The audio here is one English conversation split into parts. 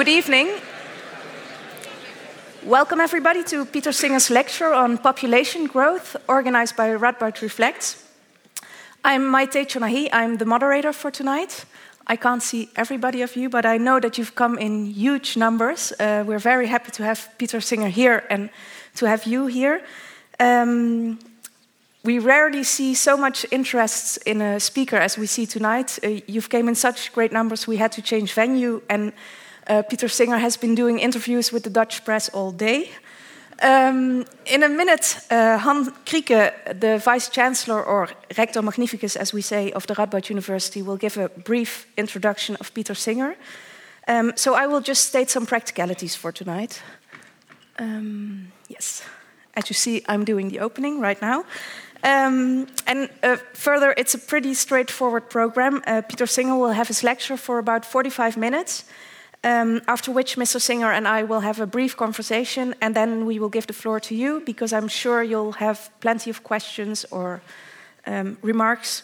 Good evening. Welcome, everybody, to Peter Singer's lecture on population growth, organized by Radboud Reflects. I'm Maite Chonahi. I'm the moderator for tonight. I can't see everybody of you, but I know that you've come in huge numbers. Uh, we're very happy to have Peter Singer here and to have you here. Um, we rarely see so much interest in a speaker as we see tonight. Uh, you've came in such great numbers, we had to change venue, and uh, Peter Singer has been doing interviews with the Dutch press all day. Um, in a minute, uh, Han Krieken, the Vice Chancellor, or Rector Magnificus, as we say, of the Radboud University, will give a brief introduction of Peter Singer. Um, so I will just state some practicalities for tonight. Um, yes, as you see, I'm doing the opening right now. Um, and uh, further, it's a pretty straightforward program. Uh, Peter Singer will have his lecture for about 45 minutes. Um, after which Mr. Singer and I will have a brief conversation, and then we will give the floor to you because I'm sure you'll have plenty of questions or um, remarks.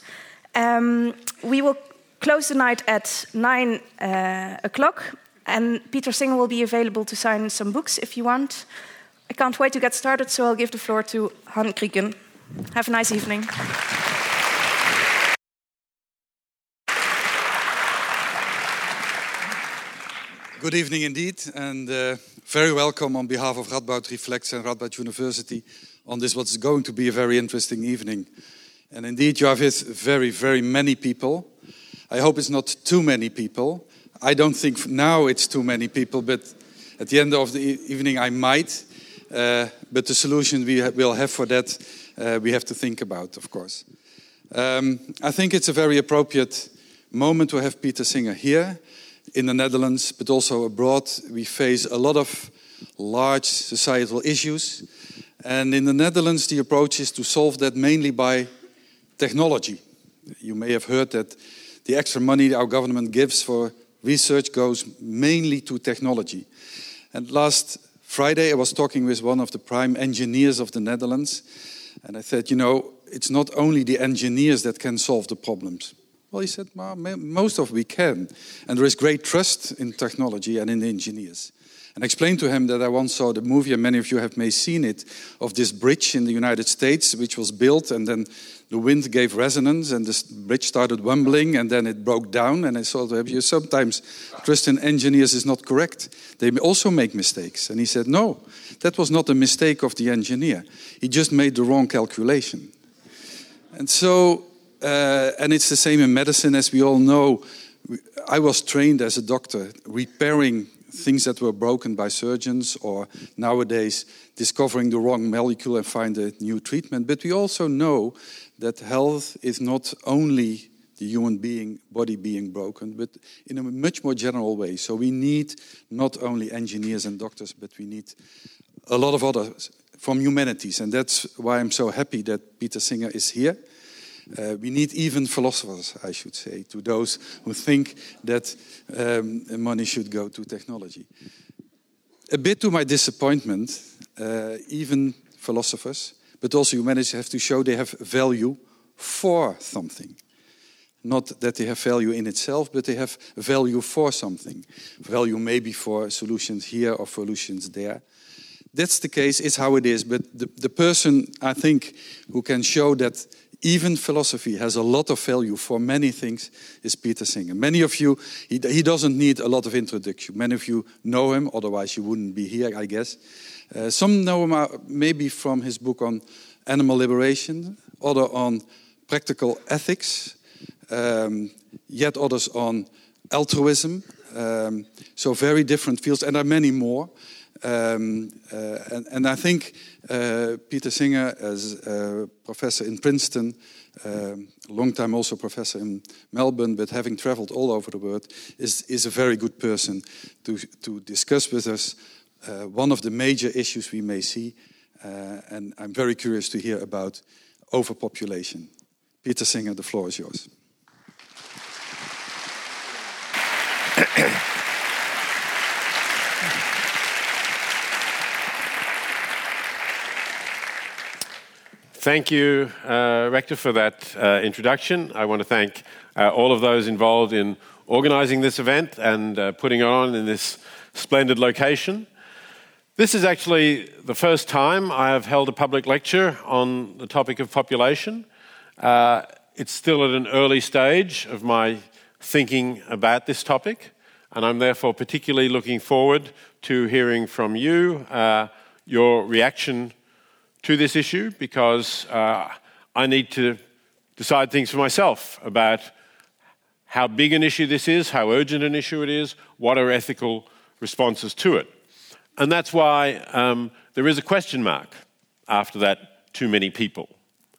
Um, we will close the night at nine uh, o'clock, and Peter Singer will be available to sign some books if you want. I can't wait to get started, so I'll give the floor to Han Krieken. Have a nice evening. Good evening indeed, and uh, very welcome on behalf of Radboud Reflects and Radboud University on this what's going to be a very interesting evening. And indeed, you have with very, very many people. I hope it's not too many people. I don't think now it's too many people, but at the end of the evening I might. Uh, but the solution we ha will have for that, uh, we have to think about, of course. Um, I think it's a very appropriate moment to have Peter Singer here in the Netherlands, but also abroad, we face a lot of large societal issues. And in the Netherlands, the approach is to solve that mainly by technology. You may have heard that the extra money our government gives for research goes mainly to technology. And last Friday, I was talking with one of the prime engineers of the Netherlands, and I said, you know, it's not only the engineers that can solve the problems. Well, he said, most of we can. And there is great trust in technology and in engineers. And I explained to him that I once saw the movie, and many of you have may seen it, of this bridge in the United States, which was built, and then the wind gave resonance, and this bridge started wobbling, and then it broke down. And I thought, you sometimes trust in engineers is not correct. They also make mistakes. And he said, no, that was not a mistake of the engineer. He just made the wrong calculation. And so uh, and it's the same in medicine, as we all know. I was trained as a doctor repairing things that were broken by surgeons, or nowadays discovering the wrong molecule and find a new treatment. But we also know that health is not only the human being body being broken, but in a much more general way. So we need not only engineers and doctors, but we need a lot of others from humanities, and that's why I'm so happy that Peter Singer is here. Uh, we need even philosophers, I should say, to those who think that um, money should go to technology. A bit to my disappointment, uh, even philosophers, but also humanities have to show they have value for something. Not that they have value in itself, but they have value for something. Value maybe for solutions here or solutions there. That's the case, it's how it is. But the, the person, I think, who can show that even philosophy has a lot of value for many things is Peter Singer. Many of you, he, he doesn't need a lot of introduction. Many of you know him, otherwise you wouldn't be here, I guess. Uh, some know him uh, maybe from his book on animal liberation, other on practical ethics, um, yet others on altruism. Um, so very different fields, and there are many more. Um, uh, and, and, I think uh, Peter Singer, as a professor in Princeton, um, long time also professor in Melbourne, but having traveled all over the world, is, is a very good person to, to discuss with us uh, one of the major issues we may see. Uh, and I'm very curious to hear about overpopulation. Peter Singer, the floor is yours. Thank you, uh, Rector, for that uh, introduction. I want to thank uh, all of those involved in organizing this event and uh, putting it on in this splendid location. This is actually the first time I have held a public lecture on the topic of population. Uh, it's still at an early stage of my thinking about this topic, and I'm therefore particularly looking forward to hearing from you uh, your reaction to this issue because uh, I need to decide things for myself about how big an issue this is, how urgent an issue it is, what are ethical responses to it. And that's why um, there is a question mark after that too many people.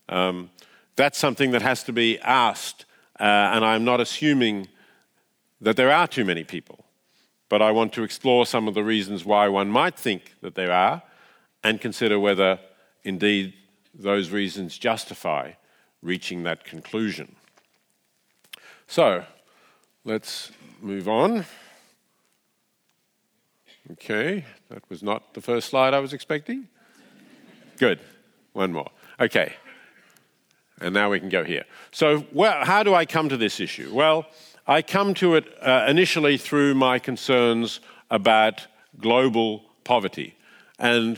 Um, that's something that has to be asked, uh, and I'm not assuming that there are too many people, but I want to explore some of the reasons why one might think that there are and consider whether indeed those reasons justify reaching that conclusion. So, let's move on. Okay, that was not the first slide I was expecting. Good, one more. Okay, and now we can go here. So, well, how do I come to this issue? Well, I come to it uh, initially through my concerns about global poverty. And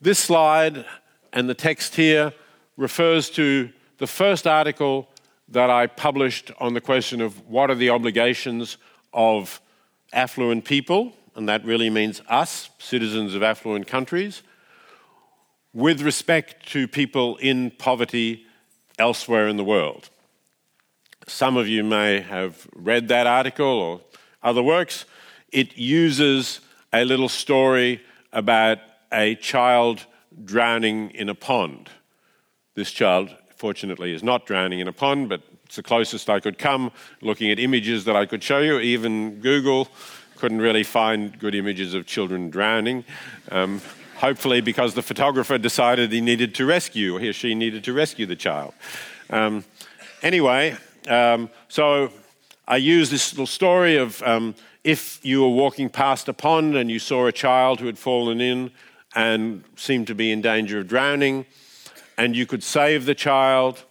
this slide and the text here refers to the first article that I published on the question of what are the obligations of affluent people, and that really means us, citizens of affluent countries, with respect to people in poverty elsewhere in the world. Some of you may have read that article or other works. It uses a little story about a child drowning in a pond. This child, fortunately, is not drowning in a pond, but it's the closest I could come looking at images that I could show you. Even Google couldn't really find good images of children drowning. Um, hopefully, because the photographer decided he needed to rescue, he or she needed to rescue the child. Um, anyway, um, so I use this little story of um, if you were walking past a pond and you saw a child who had fallen in and seemed to be in danger of drowning, and you could save the child,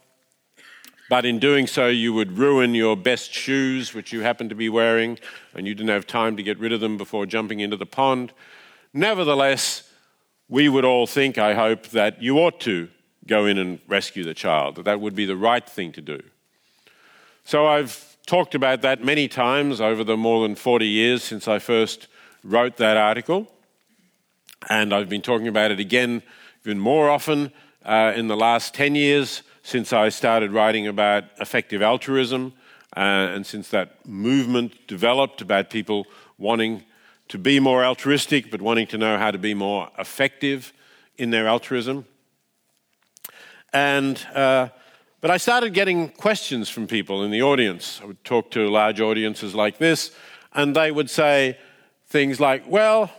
but in doing so, you would ruin your best shoes, which you happened to be wearing, and you didn't have time to get rid of them before jumping into the pond. Nevertheless, we would all think, I hope, that you ought to go in and rescue the child, that that would be the right thing to do. So I've talked about that many times over the more than 40 years since I first wrote that article. And I've been talking about it again even more often uh, in the last 10 years since I started writing about effective altruism uh, and since that movement developed about people wanting to be more altruistic but wanting to know how to be more effective in their altruism. And uh, but I started getting questions from people in the audience. I would talk to large audiences like this, and they would say things like, Well,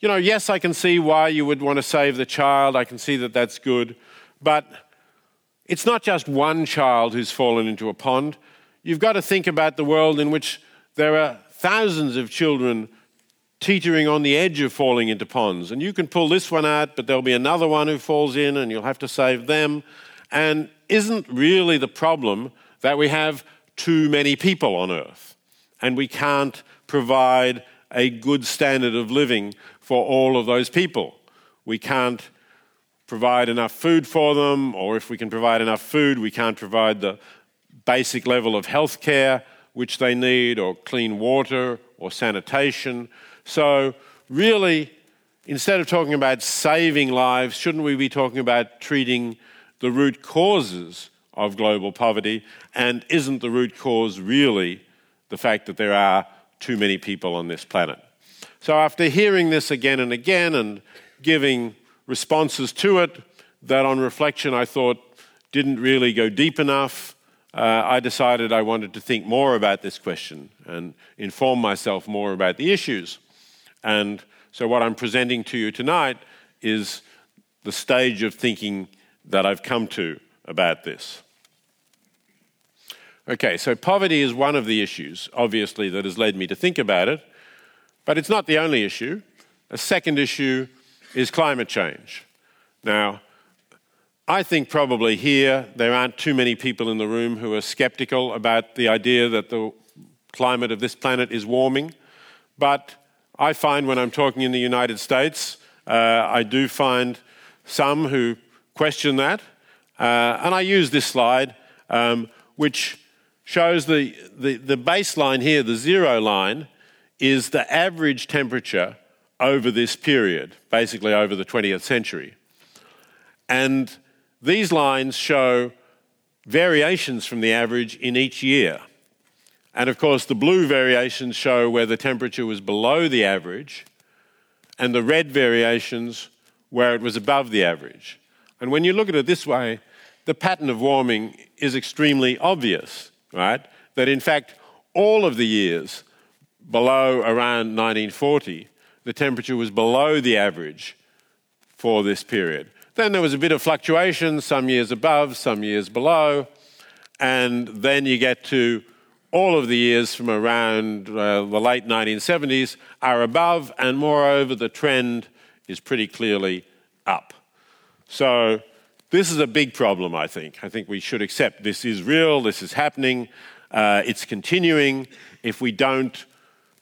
you know, yes, I can see why you would want to save the child. I can see that that's good. But it's not just one child who's fallen into a pond. You've got to think about the world in which there are thousands of children teetering on the edge of falling into ponds. And you can pull this one out, but there'll be another one who falls in, and you'll have to save them. And isn't really the problem that we have too many people on earth and we can't provide a good standard of living for all of those people. We can't provide enough food for them, or if we can provide enough food, we can't provide the basic level of health care which they need, or clean water, or sanitation. So, really, instead of talking about saving lives, shouldn't we be talking about treating the root causes of global poverty? And isn't the root cause really the fact that there are too many people on this planet? So, after hearing this again and again and giving responses to it that on reflection I thought didn't really go deep enough, uh, I decided I wanted to think more about this question and inform myself more about the issues. And so, what I'm presenting to you tonight is the stage of thinking that I've come to about this. Okay, so poverty is one of the issues, obviously, that has led me to think about it, but it's not the only issue. A second issue is climate change. Now, I think probably here there aren't too many people in the room who are skeptical about the idea that the climate of this planet is warming. But I find when I'm talking in the United States, uh, I do find some who question that. Uh, and I use this slide, um, which shows the, the, the baseline here, the zero line, is the average temperature over this period, basically over the 20th century. And these lines show variations from the average in each year. And of course, the blue variations show where the temperature was below the average, and the red variations where it was above the average. And when you look at it this way, the pattern of warming is extremely obvious, right? That in fact, all of the years below around 1940, the temperature was below the average for this period. Then there was a bit of fluctuation, some years above, some years below, and then you get to all of the years from around uh, the late 1970s are above, and moreover, the trend is pretty clearly up. So, this is a big problem, I think. I think we should accept this is real, this is happening, uh, it's continuing. If we don't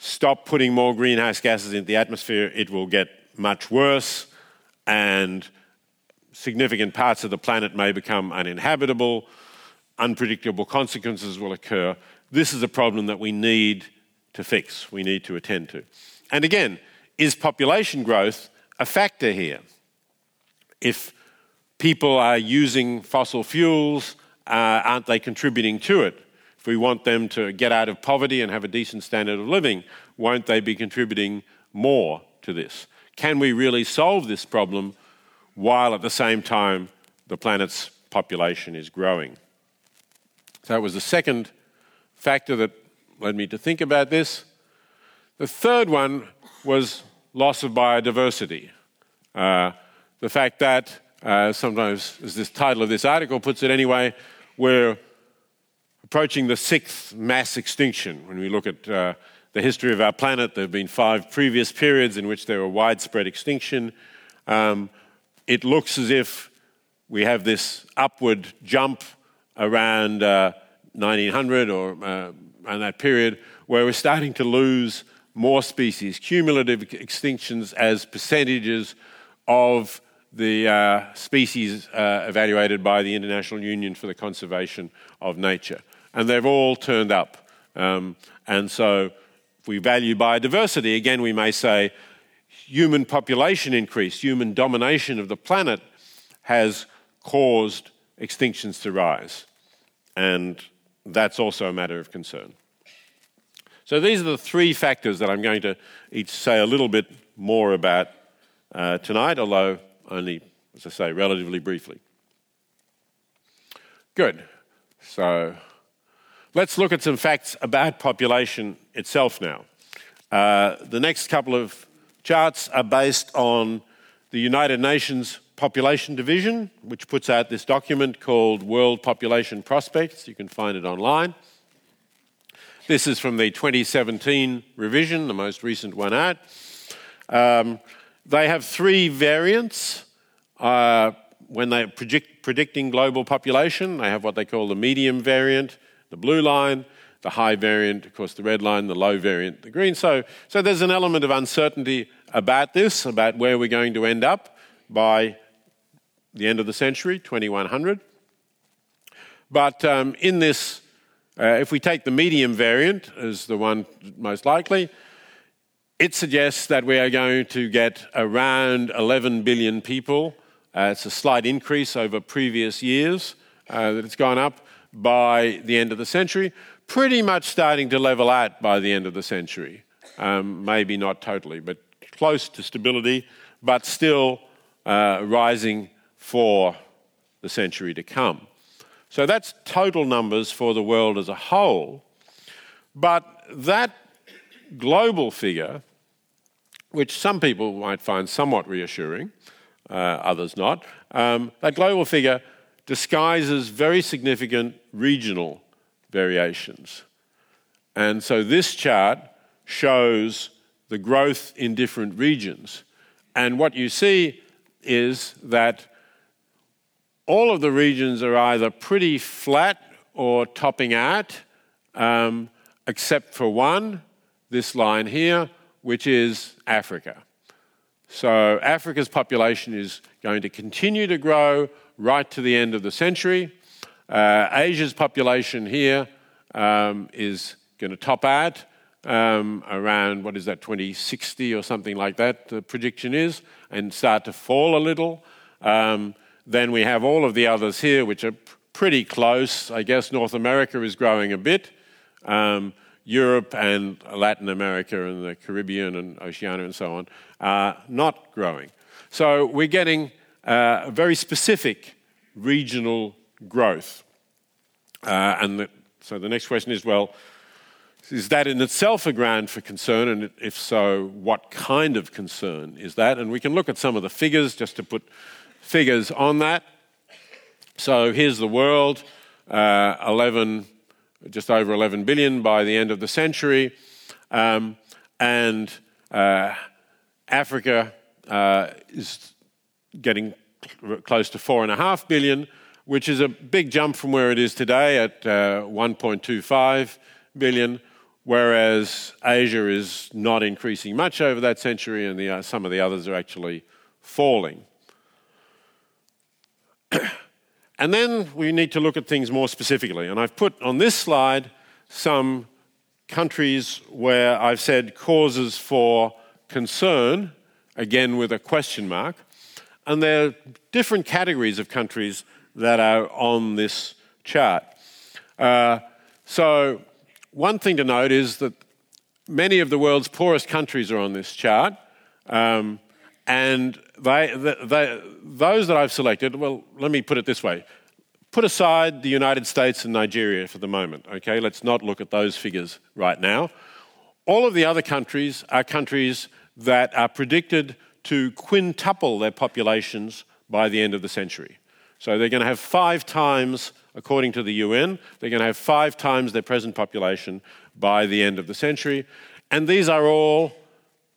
stop putting more greenhouse gases into the atmosphere, it will get much worse, and significant parts of the planet may become uninhabitable. Unpredictable consequences will occur this is a problem that we need to fix, we need to attend to. And again, is population growth a factor here? If people are using fossil fuels, uh, aren't they contributing to it? If we want them to get out of poverty and have a decent standard of living, won't they be contributing more to this? Can we really solve this problem while at the same time the planet's population is growing? So that was the second factor that led me to think about this. The third one was loss of biodiversity. Uh, the fact that, uh, sometimes, as this title of this article puts it anyway, we're approaching the sixth mass extinction. When we look at uh, the history of our planet, there have been five previous periods in which there were widespread extinction. Um, it looks as if we have this upward jump around uh, 1900 or uh, around that period, where we're starting to lose more species, cumulative extinctions as percentages of the uh, species uh, evaluated by the International Union for the Conservation of Nature. And they've all turned up. Um, and so, if we value biodiversity, again, we may say human population increase, human domination of the planet has caused extinctions to rise. And that's also a matter of concern. So these are the three factors that I'm going to each say a little bit more about uh, tonight, although only, as I say, relatively briefly. Good. So let's look at some facts about population itself now. Uh, the next couple of charts are based on the United Nations Population Division, which puts out this document called World Population Prospects. You can find it online. This is from the 2017 revision, the most recent one out. Um, they have three variants. Uh, when they're predict, predicting global population, they have what they call the medium variant, the blue line, the high variant, of course, the red line, the low variant, the green. So, so there's an element of uncertainty about this, about where we're going to end up by the end of the century, 2100. But um, in this, uh, if we take the medium variant as the one most likely, it suggests that we are going to get around 11 billion people. Uh, it's a slight increase over previous years uh, that it's gone up by the end of the century, pretty much starting to level out by the end of the century. Um, maybe not totally, but close to stability, but still uh, rising for the century to come. So that's total numbers for the world as a whole. But that global figure, which some people might find somewhat reassuring, uh, others not, um, that global figure disguises very significant regional variations. And so this chart shows the growth in different regions. And what you see is that all of the regions are either pretty flat or topping out, um, except for one, this line here, which is Africa. So Africa's population is going to continue to grow right to the end of the century. Uh, Asia's population here um, is going to top out um, around, what is that, 2060 or something like that, the prediction is, and start to fall a little. Um, then we have all of the others here, which are pretty close. I guess North America is growing a bit. Um, Europe and Latin America and the Caribbean and Oceania and so on are not growing. So we're getting uh, very specific regional growth. Uh, and the, so the next question is well, is that in itself a ground for concern? And if so, what kind of concern is that? And we can look at some of the figures just to put figures on that. So here's the world uh, 11 just over 11 billion by the end of the century. Um, and uh, Africa uh, is getting close to 4.5 billion, which is a big jump from where it is today at uh, 1.25 billion, whereas Asia is not increasing much over that century, and the, uh, some of the others are actually falling. And then we need to look at things more specifically. And I've put on this slide some countries where I've said causes for concern, again with a question mark. And there are different categories of countries that are on this chart. Uh, so, one thing to note is that many of the world's poorest countries are on this chart. Um, and they, they, those that I've selected, well, let me put it this way. Put aside the United States and Nigeria for the moment, okay? Let's not look at those figures right now. All of the other countries are countries that are predicted to quintuple their populations by the end of the century. So they're going to have five times, according to the UN, they're going to have five times their present population by the end of the century. And these are all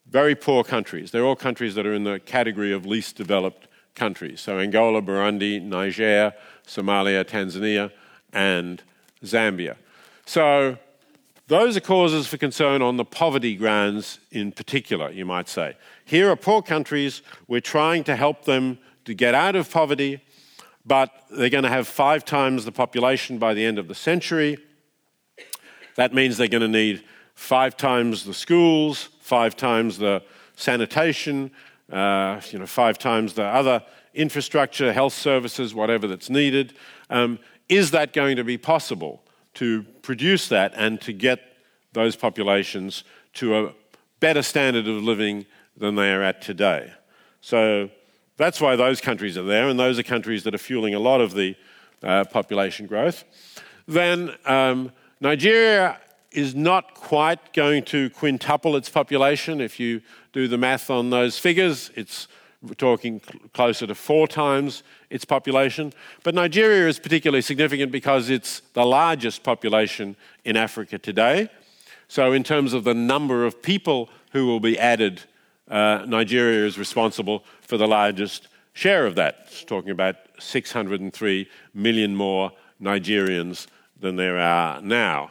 very poor countries. They're all countries that are in the category of least developed countries. So Angola, Burundi, Niger, Somalia, Tanzania, and Zambia. So those are causes for concern on the poverty grounds in particular, you might say. Here are poor countries. We're trying to help them to get out of poverty, but they're going to have five times the population by the end of the century. That means they're going to need five times the schools, five times the sanitation, uh, you know, five times the other infrastructure, health services, whatever that's needed. Um, is that going to be possible to produce that and to get those populations to a better standard of living than they are at today? So that's why those countries are there, and those are countries that are fueling a lot of the uh, population growth. Then um, Nigeria is not quite going to quintuple its population. If you do the math on those figures, it's talking closer to four times its population. But Nigeria is particularly significant because it's the largest population in Africa today. So, in terms of the number of people who will be added, uh, Nigeria is responsible for the largest share of that. It's talking about 603 million more Nigerians than there are now.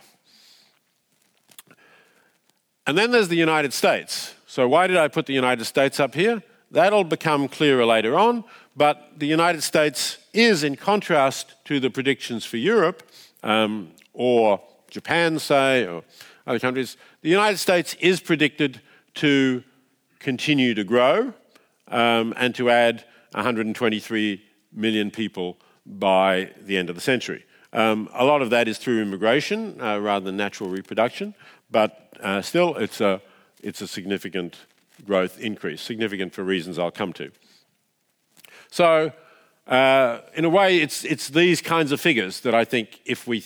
And then there's the United States. So, why did I put the United States up here? That'll become clearer later on, but the United States is, in contrast to the predictions for Europe, um, or Japan, say, or other countries, the United States is predicted to continue to grow um, and to add 123 million people by the end of the century. Um, a lot of that is through immigration uh, rather than natural reproduction, but uh, still, it's a, it's a significant growth increase, significant for reasons I'll come to. So, uh, in a way, it's, it's these kinds of figures that I think if we,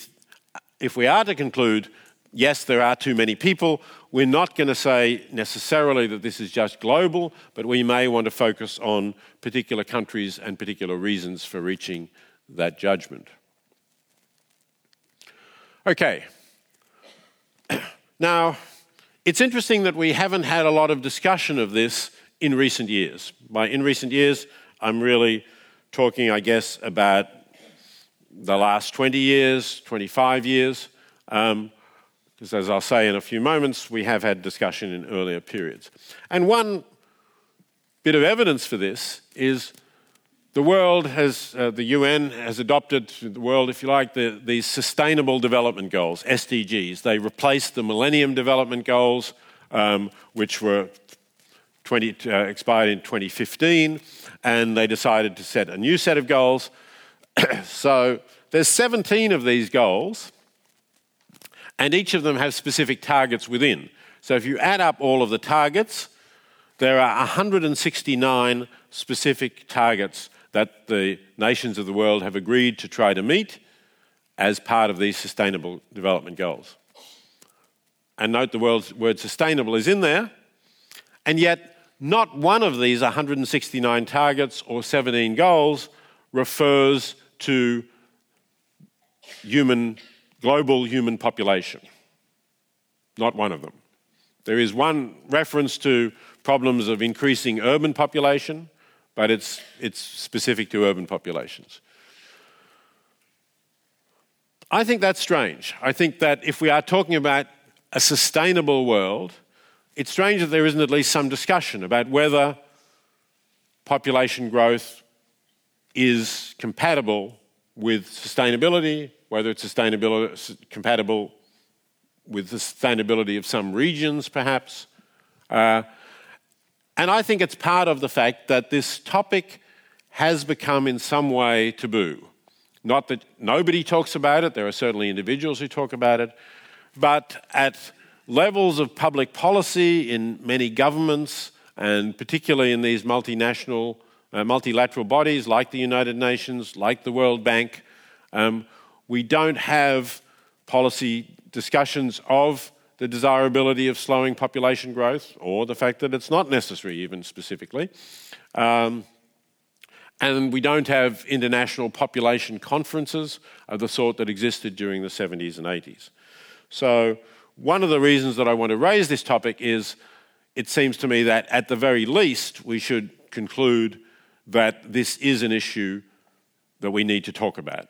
if we are to conclude, yes, there are too many people, we're not going to say necessarily that this is just global, but we may want to focus on particular countries and particular reasons for reaching that judgment. Okay, now, it's interesting that we haven't had a lot of discussion of this in recent years. By in recent years, I'm really talking, I guess, about the last 20 years, 25 years. Um, because as I'll say in a few moments, we have had discussion in earlier periods. And one bit of evidence for this is the world has, uh, the UN has adopted, the world, if you like, the, these Sustainable Development Goals, SDGs. They replaced the Millennium Development Goals, um, which were 20, uh, expired in 2015, and they decided to set a new set of goals. so there's 17 of these goals, and each of them has specific targets within. So if you add up all of the targets, there are 169 specific targets that the nations of the world have agreed to try to meet as part of these sustainable development goals. And note the word sustainable is in there, and yet not one of these 169 targets or 17 goals refers to human, global human population. Not one of them. There is one reference to problems of increasing urban population, but it's, it's specific to urban populations. I think that's strange. I think that if we are talking about a sustainable world, it's strange that there isn't at least some discussion about whether population growth is compatible with sustainability, whether it's sustainability, compatible with the sustainability of some regions, perhaps. Uh, and I think it's part of the fact that this topic has become in some way taboo. Not that nobody talks about it, there are certainly individuals who talk about it, but at levels of public policy in many governments, and particularly in these multinational, uh, multilateral bodies like the United Nations, like the World Bank, um, we don't have policy discussions of the desirability of slowing population growth or the fact that it's not necessary, even specifically. Um, and we don't have international population conferences of the sort that existed during the 70s and 80s. So, one of the reasons that I want to raise this topic is it seems to me that at the very least we should conclude that this is an issue that we need to talk about.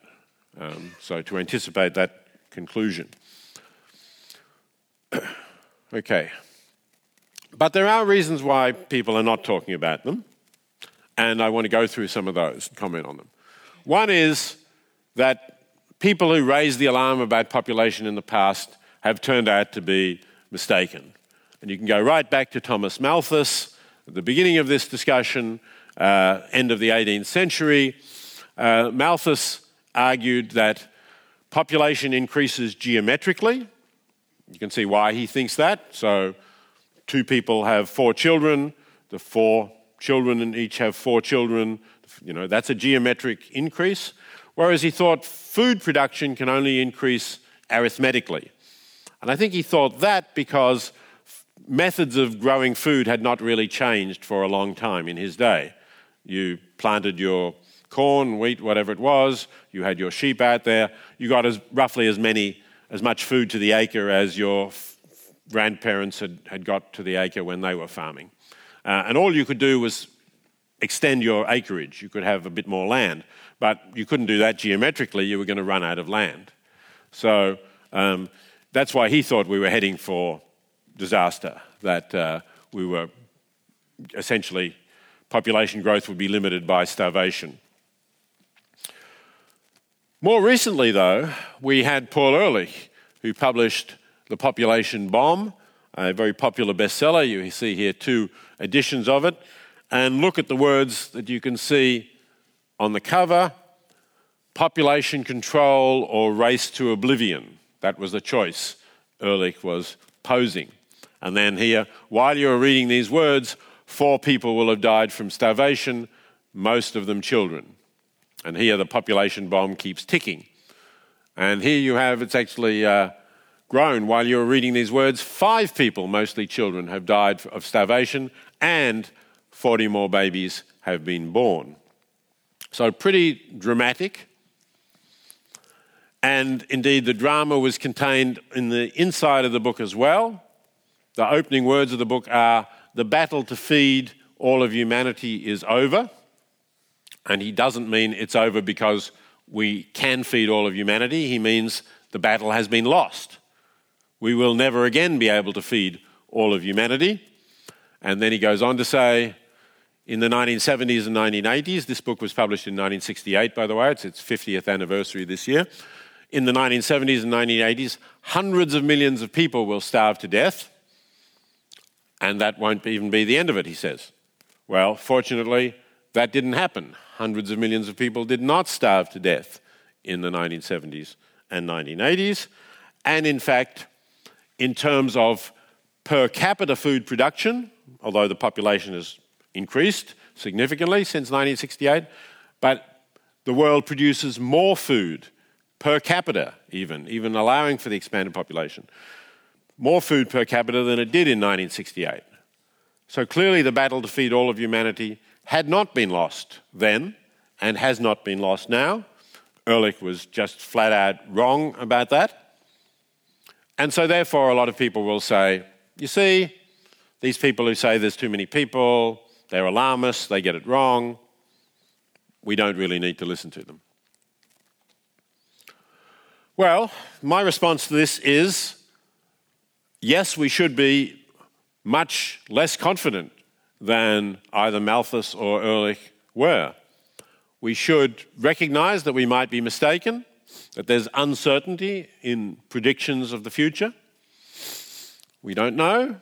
Um, so, to anticipate that conclusion. okay. But there are reasons why people are not talking about them, and I want to go through some of those and comment on them. One is that people who raised the alarm about population in the past have turned out to be mistaken. And you can go right back to Thomas Malthus at the beginning of this discussion, uh, end of the 18th century. Uh, Malthus argued that population increases geometrically, you can see why he thinks that. So, two people have four children, the four children each have four children. You know, that's a geometric increase. Whereas he thought food production can only increase arithmetically. And I think he thought that because methods of growing food had not really changed for a long time in his day. You planted your corn, wheat, whatever it was, you had your sheep out there, you got as roughly as many as much food to the acre as your grandparents had, had got to the acre when they were farming. Uh, and all you could do was extend your acreage. You could have a bit more land, but you couldn't do that geometrically. You were going to run out of land. So um, that's why he thought we were heading for disaster, that uh, we were essentially population growth would be limited by starvation. More recently, though, we had Paul Ehrlich, who published The Population Bomb, a very popular bestseller. You see here two editions of it. And look at the words that you can see on the cover population control or race to oblivion. That was the choice Ehrlich was posing. And then here, while you're reading these words, four people will have died from starvation, most of them children. And here the population bomb keeps ticking. And here you have it's actually uh, grown while you're reading these words. Five people, mostly children, have died of starvation, and 40 more babies have been born. So, pretty dramatic. And indeed, the drama was contained in the inside of the book as well. The opening words of the book are The battle to feed all of humanity is over. And he doesn't mean it's over because we can feed all of humanity. He means the battle has been lost. we will never again be able to feed all of humanity. And then he goes on to say, in the 1970s and 1980s, this book was published in 1968, by the way, it's its 50th anniversary this year. In the 1970s and 1980s, hundreds of millions of people will starve to death, and that won't even be the end of it, he says. Well, fortunately, that didn't happen. Hundreds of millions of people did not starve to death in the 1970s and 1980s. And in fact, in terms of per capita food production, although the population has increased significantly since 1968, but the world produces more food per capita, even, even allowing for the expanded population, more food per capita than it did in 1968. So clearly, the battle to feed all of humanity had not been lost then and has not been lost now. Ehrlich was just flat out wrong about that. And so, therefore, a lot of people will say, you see, these people who say there's too many people, they're alarmists, they get it wrong. We don't really need to listen to them. Well, my response to this is yes, we should be much less confident than either Malthus or Ehrlich were. We should recognize that we might be mistaken, that there's uncertainty in predictions of the future. We don't know.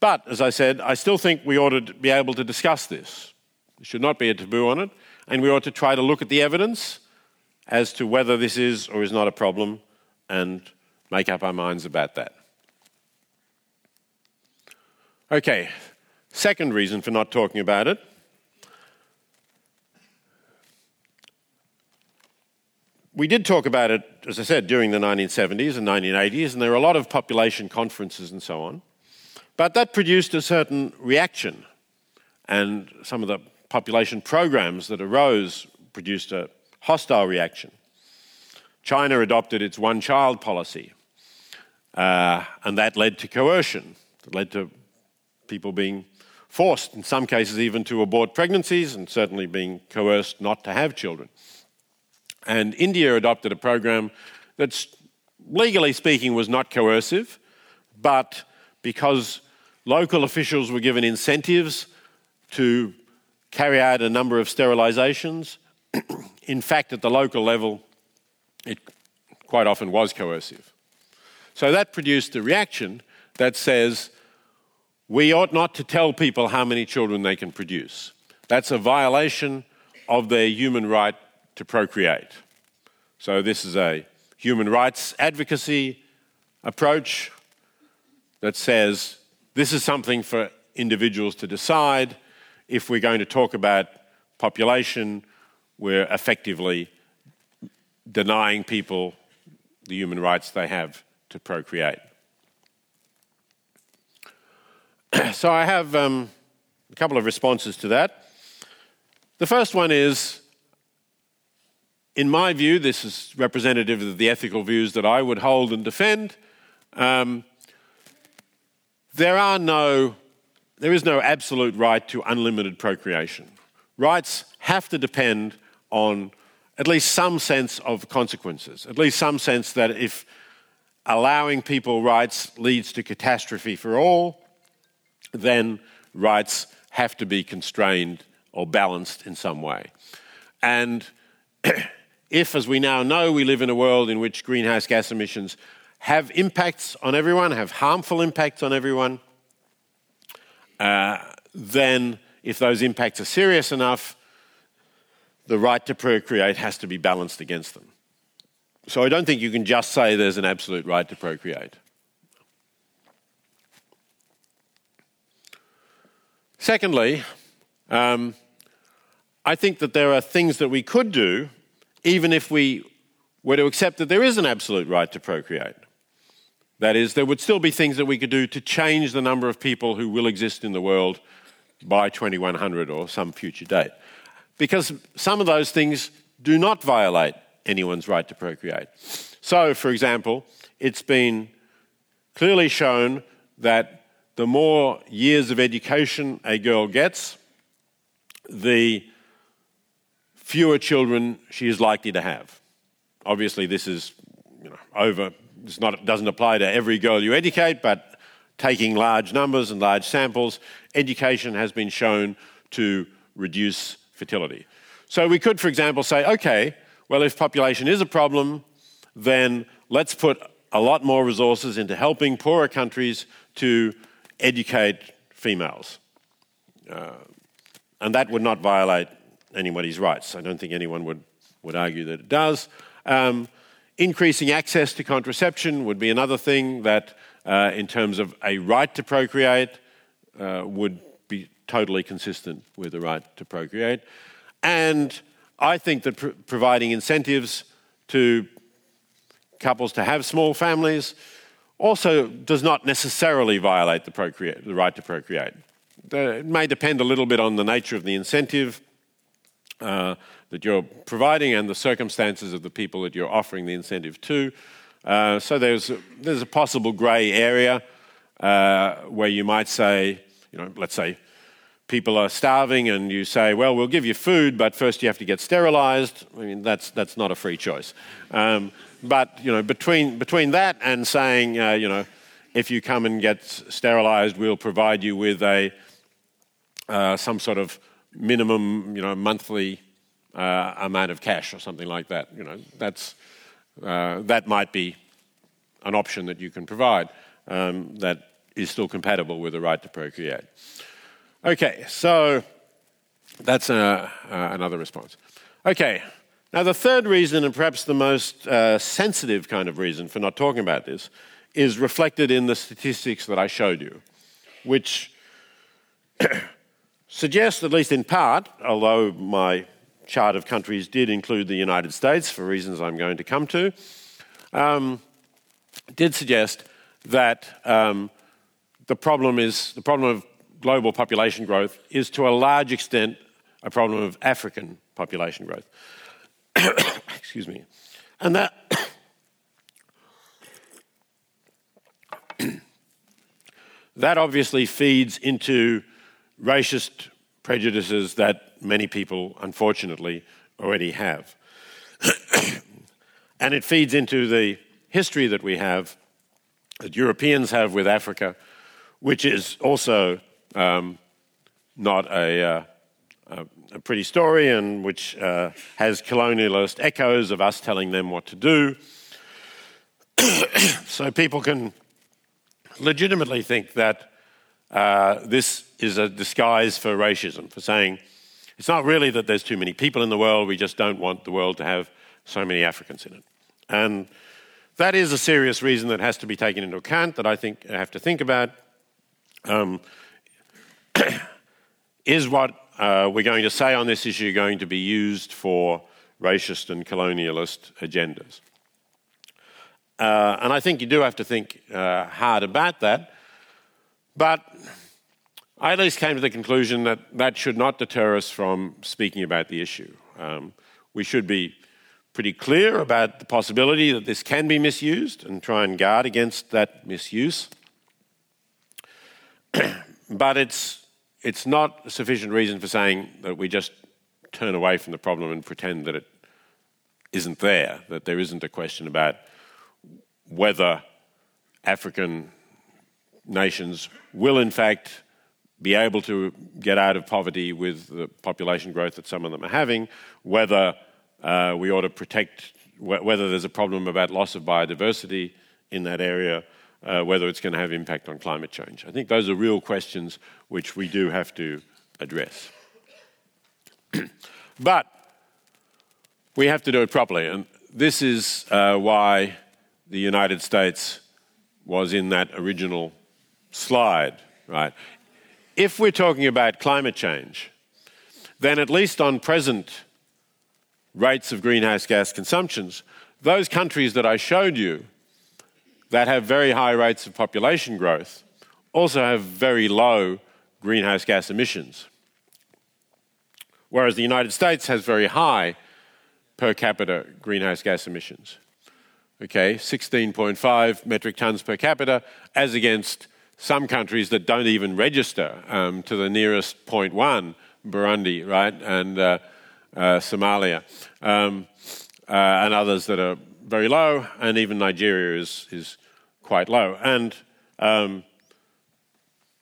But, as I said, I still think we ought to be able to discuss this. There should not be a taboo on it, and we ought to try to look at the evidence as to whether this is or is not a problem and make up our minds about that. Okay, second reason for not talking about it. We did talk about it, as I said, during the 1970s and 1980s, and there were a lot of population conferences and so on. But that produced a certain reaction, and some of the population programs that arose produced a hostile reaction. China adopted its one child policy, uh, and that led to coercion. Led to people being forced, in some cases, even to abort pregnancies, and certainly being coerced not to have children. And India adopted a program that, legally speaking, was not coercive, but because local officials were given incentives to carry out a number of sterilizations. In fact, at the local level, it quite often was coercive. So that produced a reaction that says we ought not to tell people how many children they can produce. That's a violation of their human right to procreate. So, this is a human rights advocacy approach that says this is something for individuals to decide. If we're going to talk about population, we're effectively denying people the human rights they have to procreate. so I have um, a couple of responses to that. The first one is in my view, this is representative of the ethical views that I would hold and defend. Um, there are no, there is no absolute right to unlimited procreation. Rights have to depend on at least some sense of consequences, at least some sense that if allowing people rights leads to catastrophe for all, then rights have to be constrained or balanced in some way. And if, as we now know, we live in a world in which greenhouse gas emissions have impacts on everyone, have harmful impacts on everyone, uh, then if those impacts are serious enough, the right to procreate has to be balanced against them. So I don't think you can just say there's an absolute right to procreate. Secondly, um, I think that there are things that we could do even if we were to accept that there is an absolute right to procreate. That is, there would still be things that we could do to change the number of people who will exist in the world by 2100 or some future date. Because some of those things do not violate anyone's right to procreate. So, for example, it's been clearly shown that the more years of education a girl gets, the fewer children she is likely to have. Obviously, this is you know, over it's not, doesn't apply to every girl you educate, but taking large numbers and large samples, education has been shown to reduce fertility. So we could, for example, say, okay, well, if population is a problem, then let's put a lot more resources into helping poorer countries to educate females. Uh, and that would not violate anybody's rights. I don't think anyone would, would argue that it does. Um, increasing access to contraception would be another thing that, uh, in terms of a right to procreate, uh, would be totally consistent with the right to procreate. And I think that pr- providing incentives to couples to have small families also does not necessarily violate the, procreate, the right to procreate. It may depend a little bit on the nature of the incentive uh, that you're providing and the circumstances of the people that you're offering the incentive to. Uh, so there's a, there's a possible grey area uh, where you might say, you know, let's say people are starving and you say, well, we'll give you food, but first you have to get sterilized. I mean, that's, that's not a free choice. Um, but, you know, between, between that and saying, uh, you know, if you come and get sterilized, we'll provide you with a, uh, some sort of minimum, you know, monthly uh, amount of cash or something like that. You know, that's, uh, that might be an option that you can provide um, that is still compatible with the right to procreate. Okay, so that's uh, uh, another response. Okay, now the third reason, and perhaps the most uh, sensitive kind of reason for not talking about this, is reflected in the statistics that I showed you, which suggest, at least in part, although my chart of countries did include the United States for reasons I'm going to come to, um, did suggest that um, the problem is the problem of global population growth is to a large extent a problem of African population growth. Excuse me. And that. that obviously feeds into racist prejudices that many people, unfortunately, already have. and it feeds into the history that we have, that Europeans have with Africa, which is also um, not a, uh, a, pretty story and which uh, has colonialist echoes of us telling them what to do. so people can legitimately think that uh, this is a disguise for racism, for saying it's not really that there's too many people in the world, we just don't want the world to have so many Africans in it. And that is a serious reason that has to be taken into account that I think I have to think about. Um, is what uh, we're going to say on this issue going to be used for racist and colonialist agendas? Uh, and I think you do have to think uh, hard about that. But I at least came to the conclusion that that should not deter us from speaking about the issue. Um, we should be pretty clear about the possibility that this can be misused and try and guard against that misuse. but it's it's not a sufficient reason for saying that we just turn away from the problem and pretend that it isn't there, that there isn't a question about whether African nations will, in fact, be able to get out of poverty with the population growth that some of them are having, whether uh, we ought to protect, whether there's a problem about loss of biodiversity in that area, uh, whether it's going to have impact on climate change. I think those are real questions which we do have to address. but we have to do it properly, and this is uh, why the United States was in that original slide, right? If we're talking about climate change, then at least on present rates of greenhouse gas consumptions, those countries that I showed you that have very high rates of population growth also have very low greenhouse gas emissions. Whereas the United States has very high per capita greenhouse gas emissions. Okay, 16.5 metric tons per capita, as against some countries that don't even register um, to the nearest 0.1, Burundi, right, and uh, uh, Somalia, um, uh, and others that are very low, and even Nigeria is, is quite low. And um,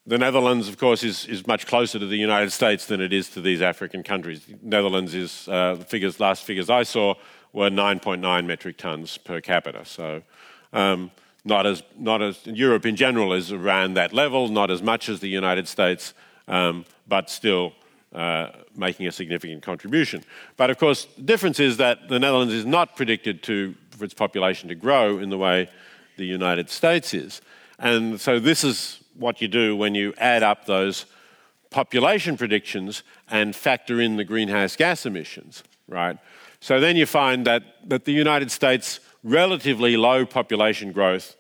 the Netherlands, of course, is, is much closer to the United States than it is to these African countries. The Netherlands is, uh, the figures, last figures I saw were 9.9 metric tons per capita. So, um, not as, not as Europe in general is around that level, not as much as the United States, um, but still uh, making a significant contribution. But of course, the difference is that the Netherlands is not predicted to, for its population to grow in the way the United States is. And so this is what you do when you add up those population predictions and factor in the greenhouse gas emissions, right? So then you find that, that the United States' relatively low population growth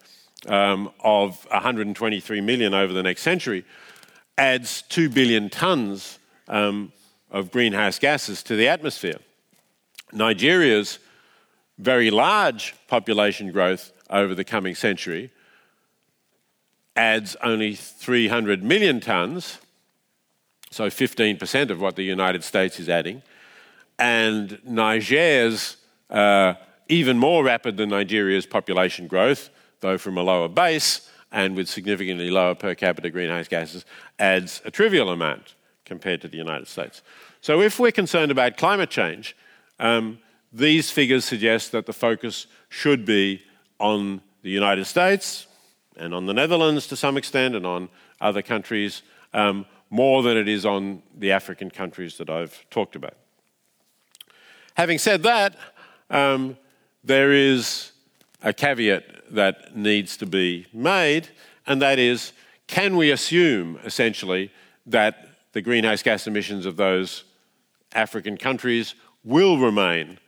um, of 123 million over the next century adds 2 billion tonnes um, of greenhouse gases to the atmosphere. Nigeria's very large population growth over the coming century adds only 300 million tonnes, so 15% of what the United States is adding, and Niger's uh, even more rapid than Nigeria's population growth, though from a lower base and with significantly lower per capita greenhouse gases, adds a trivial amount compared to the United States. So, if we're concerned about climate change, um, these figures suggest that the focus should be on the United States, and on the Netherlands to some extent, and on other countries, um, more than it is on the African countries that I've talked about. Having said that, um, there is a caveat that needs to be made, and that is can we assume essentially that the greenhouse gas emissions of those African countries will remain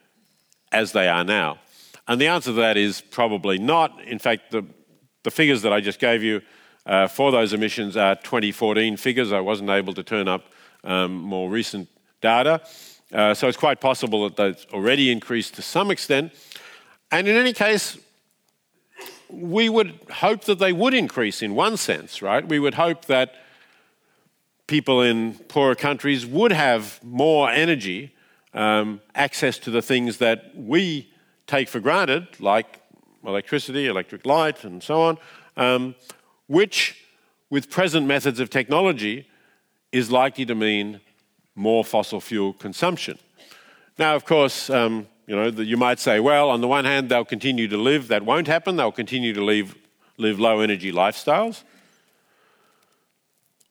as they are now? And the answer to that is probably not. In fact, the the figures that I just gave you uh, for those emissions are 2014 figures. I wasn't able to turn up um, more recent data. Uh, so it's quite possible that they've already increased to some extent. And in any case, we would hope that they would increase in one sense, right? We would hope that people in poorer countries would have more energy, um, access to the things that we take for granted, like electricity, electric light, and so on, um, which, with present methods of technology, is likely to mean more fossil fuel consumption. Now, of course, um, you know, you might say, well, on the one hand, they'll continue to live. That won't happen. They'll continue to live low energy lifestyles.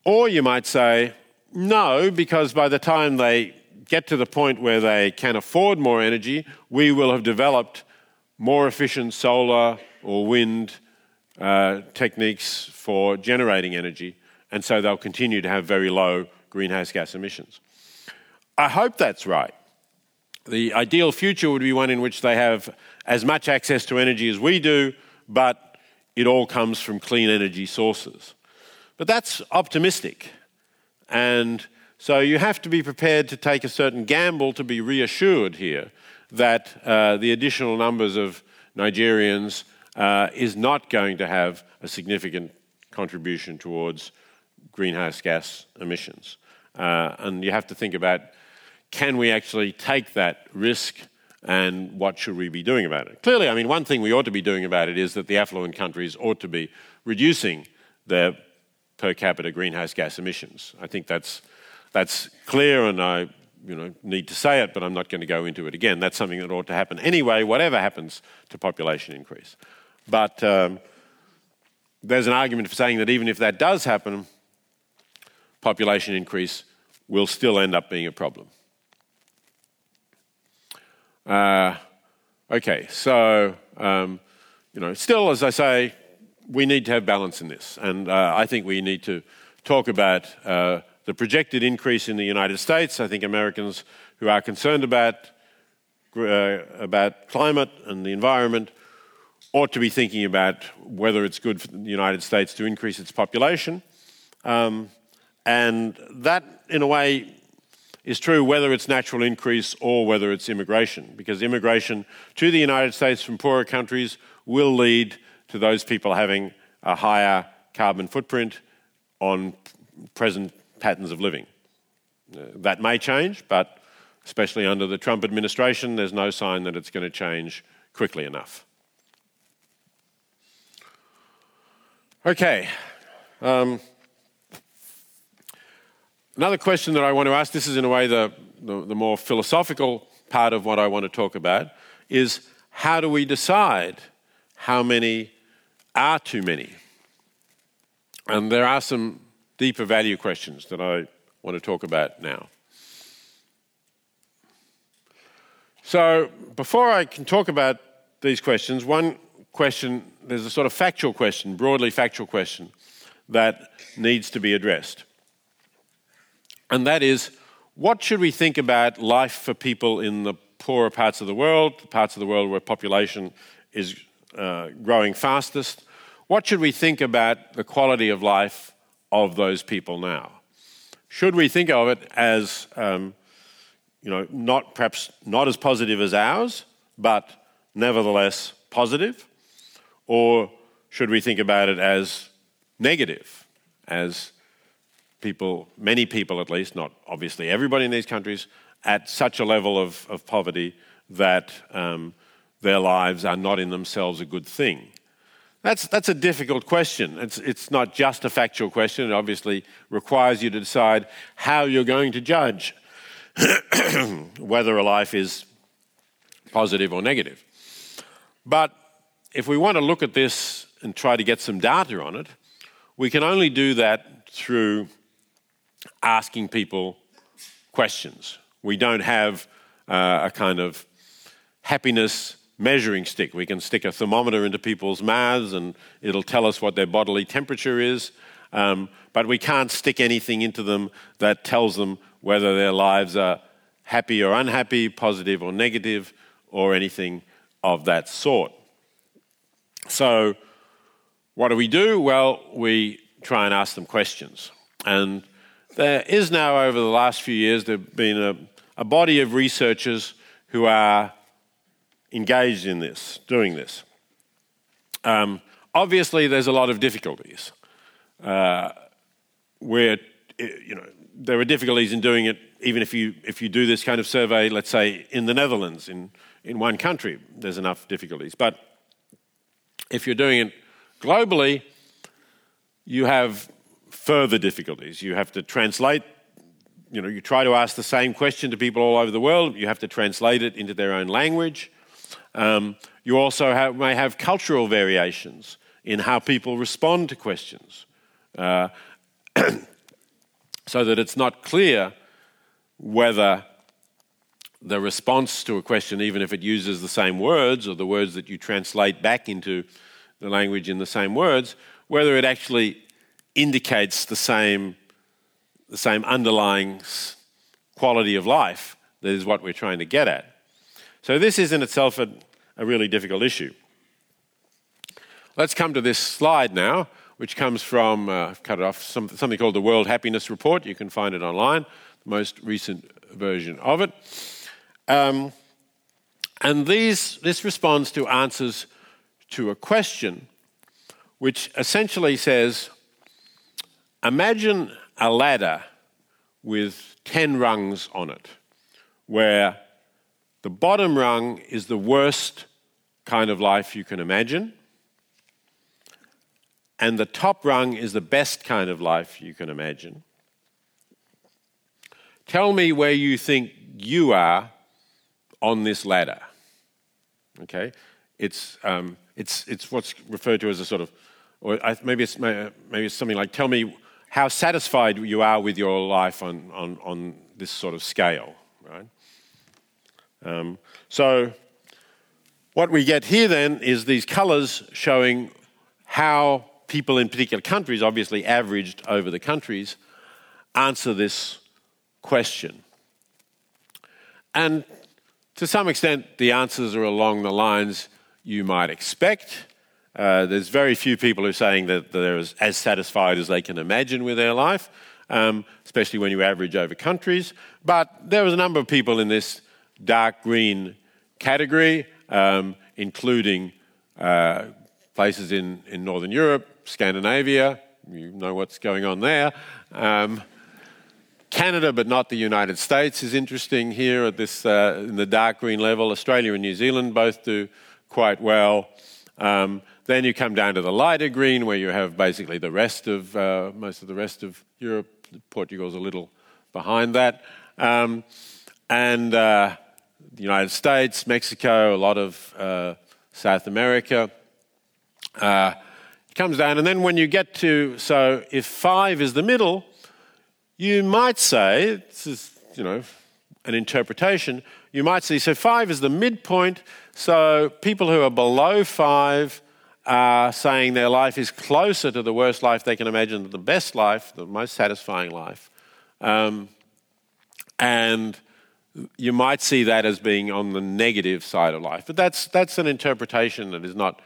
Or you might say, no, because by the time they get to the point where they can afford more energy, we will have developed more efficient solar or wind uh, techniques for generating energy, and so they'll continue to have very low greenhouse gas emissions. I hope that's right. The ideal future would be one in which they have as much access to energy as we do, but it all comes from clean energy sources. But that's optimistic. And so you have to be prepared to take a certain gamble to be reassured here that uh, the additional numbers of Nigerians uh, is not going to have a significant contribution towards greenhouse gas emissions. Uh, and you have to think about can we actually take that risk and what should we be doing about it? Clearly, I mean, one thing we ought to be doing about it is that the affluent countries ought to be reducing their per capita greenhouse gas emissions. I think that's, that's clear, and I you know, need to say it, but I'm not going to go into it again. That's something that ought to happen anyway, whatever happens to population increase. But um, there's an argument for saying that even if that does happen, population increase will still end up being a problem. Uh, okay, so, um, you know, still, as I say, we need to have balance in this. And uh, I think we need to talk about uh, the projected increase in the United States. I think Americans who are concerned about, uh, about climate and the environment ought to be thinking about whether it's good for the United States to increase its population. Um, and that, in a way, is true whether it's natural increase or whether it's immigration, because immigration to the United States from poorer countries will lead to those people having a higher carbon footprint on present patterns of living. Uh, that may change, but especially under the Trump administration, there's no sign that it's going to change quickly enough. Okay. Um, another question that I want to ask this is, in a way, the, the, the more philosophical part of what I want to talk about is how do we decide how many are too many? And there are some deeper value questions that I want to talk about now. So, before I can talk about these questions, one question, there's a sort of factual question, broadly factual question, that needs to be addressed. And that is what should we think about life for people in the poorer parts of the world, the parts of the world where population is uh, growing fastest? What should we think about the quality of life of those people now? Should we think of it as um, you know, not perhaps not as positive as ours, but nevertheless positive? Or should we think about it as negative, as people, many people at least, not obviously everybody in these countries, at such a level of, of poverty that um, their lives are not in themselves a good thing? That's, that's a difficult question. It's, it's not just a factual question. It obviously requires you to decide how you're going to judge whether a life is positive or negative. But if we want to look at this and try to get some data on it, we can only do that through asking people questions. We don't have uh, a kind of happiness measuring stick. We can stick a thermometer into people's mouths and it'll tell us what their bodily temperature is, um, but we can't stick anything into them that tells them whether their lives are happy or unhappy, positive or negative, or anything of that sort. So, what do we do? Well, we try and ask them questions. And there is now, over the last few years, there have been a, a body of researchers who are engaged in this, doing this. Um, obviously, there's a lot of difficulties. Uh, where, you know, there are difficulties in doing it, even if you, if you do this kind of survey, let's say in the Netherlands, in, in one country, there's enough difficulties. But if you're doing it globally, you have further difficulties. You have to translate, you know, you try to ask the same question to people all over the world, you have to translate it into their own language. Um, you also have, may have cultural variations in how people respond to questions. Uh, so that it's not clear whether the response to a question, even if it uses the same words or the words that you translate back into the language in the same words, whether it actually indicates the same, the same underlying quality of life that is what we're trying to get at. So, this is in itself a, a really difficult issue. Let's come to this slide now which comes from, uh, cut it off, some, something called the World Happiness Report. You can find it online, the most recent version of it. Um, and these, this responds to answers to a question which essentially says Imagine a ladder with 10 rungs on it, where the bottom rung is the worst kind of life you can imagine and the top rung is the best kind of life you can imagine. Tell me where you think you are on this ladder. Okay? It's, um, it's, it's what's referred to as a sort of, or maybe it's, maybe it's something like, tell me how satisfied you are with your life on, on, on this sort of scale, right? Um, so, what we get here then is these colors showing how people in particular countries, obviously averaged over the countries, answer this question. And to some extent, the answers are along the lines you might expect. Uh, there's very few people who are saying that they're as, as satisfied as they can imagine with their life, um, especially when you average over countries. But there was a number of people in this dark green category, um, including uh, places in, in Northern Europe, Scandinavia, you know what's going on there. Um, Canada, but not the United States, is interesting here at this uh, in the dark green level. Australia and New Zealand both do quite well. Um, then you come down to the lighter green, where you have basically the rest of uh, most of the rest of Europe. Portugal's a little behind that, um, and uh, the United States, Mexico, a lot of uh, South America. Uh, it comes down, and then when you get to so if five is the middle, you might say this is you know an interpretation. You might see so five is the midpoint. So people who are below five are saying their life is closer to the worst life they can imagine than the best life, the most satisfying life. Um, and you might see that as being on the negative side of life. But that's, that's an interpretation that is not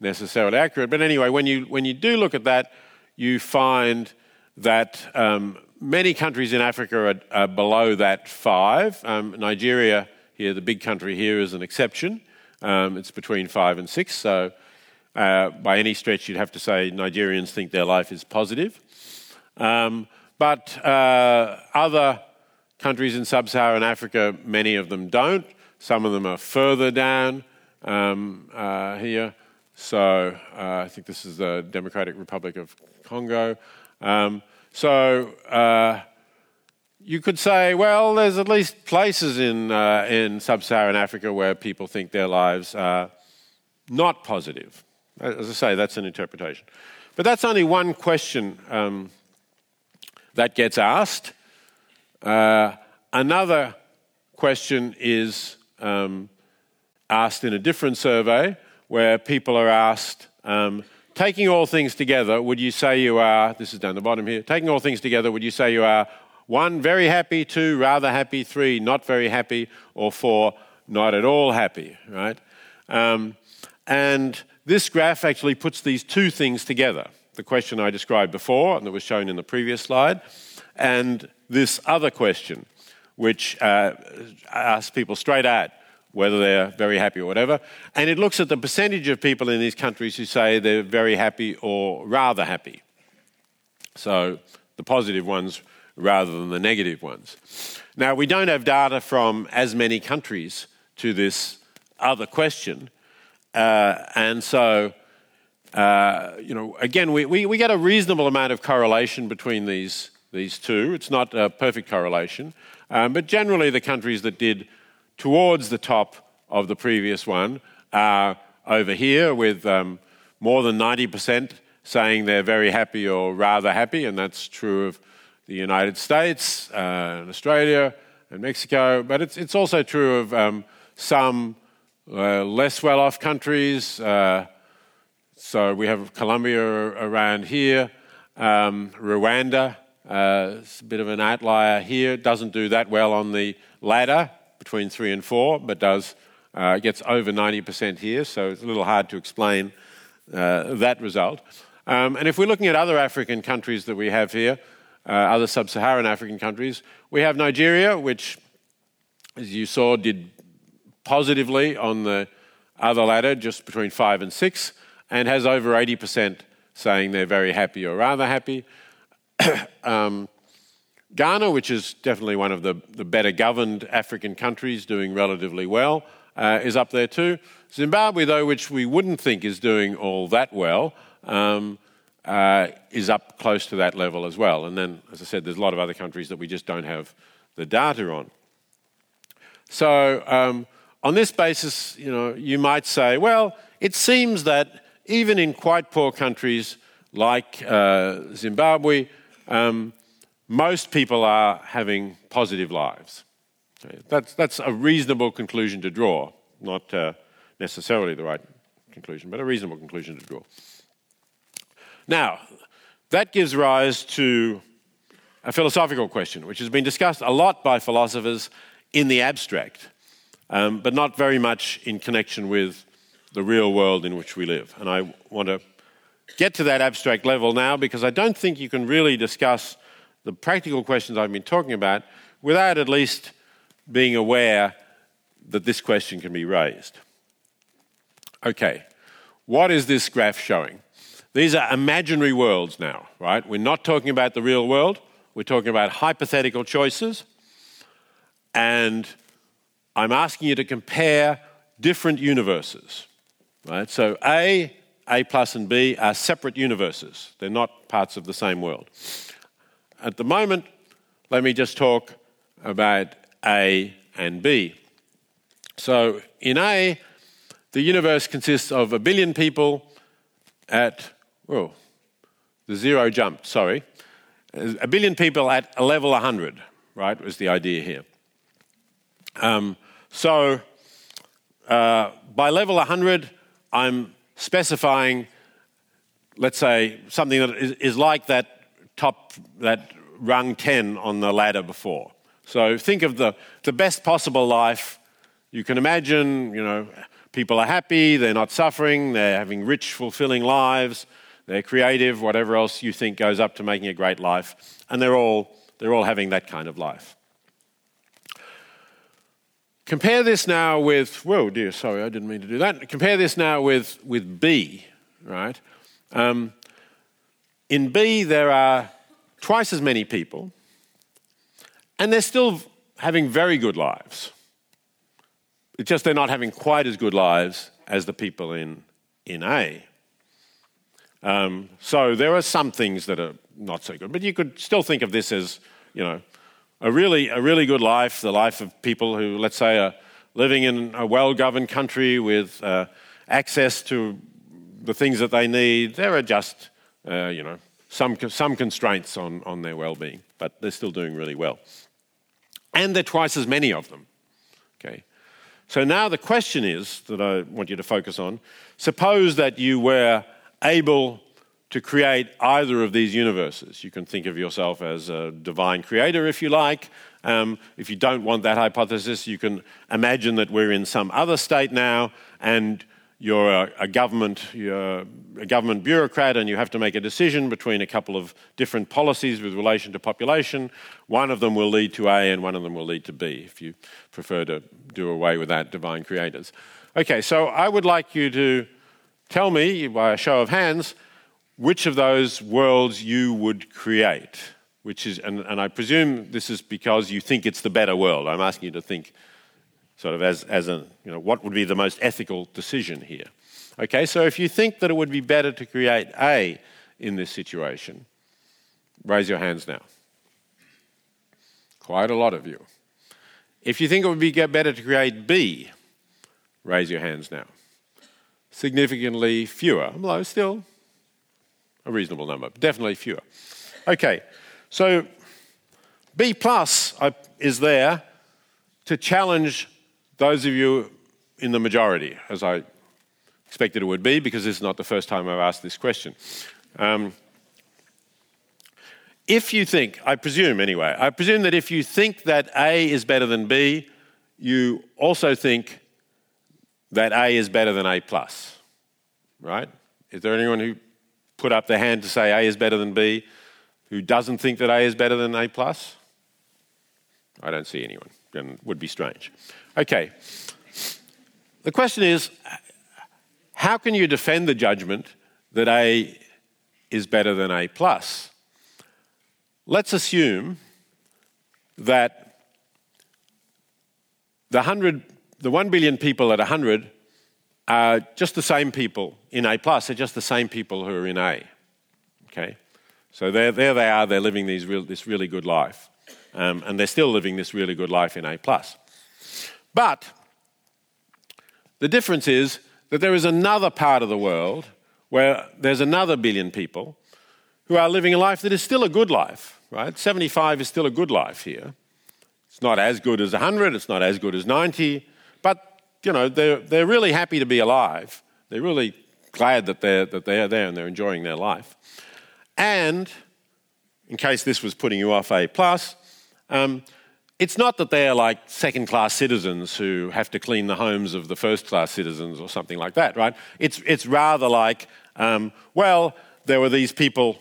necessarily accurate. But anyway, when you, when you do look at that, you find that um, many countries in Africa are, are below that five. Um, Nigeria, here, the big country here, is an exception. Um, it's between five and six. So uh, by any stretch, you'd have to say Nigerians think their life is positive. Um, but uh, other countries in sub Saharan Africa, many of them don't. Some of them are further down um, uh, here. So uh, I think this is the Democratic Republic of Congo. Um, so uh, you could say, well, there's at least places in, uh, in sub Saharan Africa where people think their lives are not positive. As I say, that's an interpretation. But that's only one question um, that gets asked. Uh, another question is um, asked in a different survey where people are asked, um, taking all things together, would you say you are, this is down the bottom here, taking all things together, would you say you are one, very happy, two, rather happy, three, not very happy, or four, not at all happy, right? Um, and this graph actually puts these two things together the question I described before, and that was shown in the previous slide, and this other question, which uh, asks people straight out whether they're very happy or whatever. And it looks at the percentage of people in these countries who say they're very happy or rather happy. So the positive ones rather than the negative ones. Now, we don't have data from as many countries to this other question. Uh, and so, uh, you know, again, we, we, we, get a reasonable amount of correlation between these, these two. It's not a perfect correlation, um, but generally, the countries that did towards the top of the previous one are over here with um, more than 90% saying they're very happy or rather happy, and that's true of the United States uh, and Australia and Mexico, but it's, it's also true of um, some uh, less well off countries. Uh, so we have Colombia around here, um, Rwanda. Uh, it's a bit of an outlier here. Doesn't do that well on the ladder between three and four, but does uh, gets over 90% here. So it's a little hard to explain uh, that result. Um, and if we're looking at other African countries that we have here, uh, other sub-Saharan African countries, we have Nigeria, which, as you saw, did positively on the other ladder, just between five and six, and has over 80% saying they're very happy or rather happy. um, Ghana, which is definitely one of the, the better governed African countries, doing relatively well, uh, is up there too. Zimbabwe, though, which we wouldn't think is doing all that well, um, uh, is up close to that level as well. And then, as I said, there's a lot of other countries that we just don't have the data on. So, um, on this basis, you know, you might say, well, it seems that even in quite poor countries like uh, Zimbabwe, um, most people are having positive lives. That's, that's a reasonable conclusion to draw, not uh, necessarily the right conclusion, but a reasonable conclusion to draw. Now, that gives rise to a philosophical question, which has been discussed a lot by philosophers in the abstract um, but not very much in connection with the real world in which we live. And I want to get to that abstract level now because I don't think you can really discuss the practical questions I've been talking about without at least being aware that this question can be raised. Okay, what is this graph showing? These are imaginary worlds now, right? We're not talking about the real world, we're talking about hypothetical choices. And I'm asking you to compare different universes. Right? So A, A plus, and B are separate universes. They're not parts of the same world. At the moment, let me just talk about A and B. So in A, the universe consists of a billion people at, oh, the zero jump, sorry. A billion people at a level 100, right, was the idea here. Um, so uh, by level 100, I'm specifying, let's say, something that is, is like that top, that rung 10 on the ladder before. So think of the, the best possible life you can imagine, you know, people are happy, they're not suffering, they're having rich, fulfilling lives, they're creative, whatever else you think goes up to making a great life, and they're all, they're all having that kind of life. Compare this now with, whoa, dear, sorry, I didn't mean to do that. Compare this now with, with B, right? Um, in B, there are twice as many people, and they're still having very good lives. It's just they're not having quite as good lives as the people in, in A. Um, so there are some things that are not so good, but you could still think of this as, you know, a really, a really good life, the life of people who, let's say, are living in a well governed country with uh, access to the things that they need. There are just, uh, you know, some, some constraints on, on their well being, but they're still doing really well. And there are twice as many of them. Okay. So now the question is that I want you to focus on suppose that you were able to create either of these universes. You can think of yourself as a divine creator if you like. Um, if you don't want that hypothesis, you can imagine that we're in some other state now and you're a, a government, you're a government bureaucrat and you have to make a decision between a couple of different policies with relation to population. One of them will lead to A and one of them will lead to B, if you prefer to do away with that divine creators. Okay, so I would like you to tell me, by a show of hands, which of those worlds you would create. Which is, and, and I presume this is because you think it's the better world. I'm asking you to think sort of as, as a, you know, what would be the most ethical decision here. Okay, so if you think that it would be better to create A in this situation, raise your hands now. Quite a lot of you. If you think it would be better to create B, raise your hands now. Significantly fewer, although still a reasonable number, but definitely fewer. Okay, so B plus is there to challenge those of you in the majority, as I expected it would be, because this is not the first time I've asked this question. Um, if you think, I presume anyway, I presume that if you think that A is better than B, you also think that A is better than A plus, right? Is there anyone who put up their hand to say A is better than B who doesn't think that A is better than A plus? I don't see anyone, and would be strange. Okay. The question is how can you defend the judgment that A is better than A plus? Let's assume that the 100 the 1 billion people at 100 are just the same people in A plus, they're just the same people who are in A. Okay? So there, there they are, they're living these real, this really good life. Um, and they're still living this really good life in A plus. But the difference is that there is another part of the world where there's another billion people who are living a life that is still a good life, right? 75 is still a good life here. It's not as good as 100, it's not as good as 90, but you know, they're, they're really happy to be alive. They're really glad that they're, that they're there and they're enjoying their life. And, in case this was putting you off A, plus, um, it's not that they're like second class citizens who have to clean the homes of the first class citizens or something like that, right? It's, it's rather like, um, well, there were these people,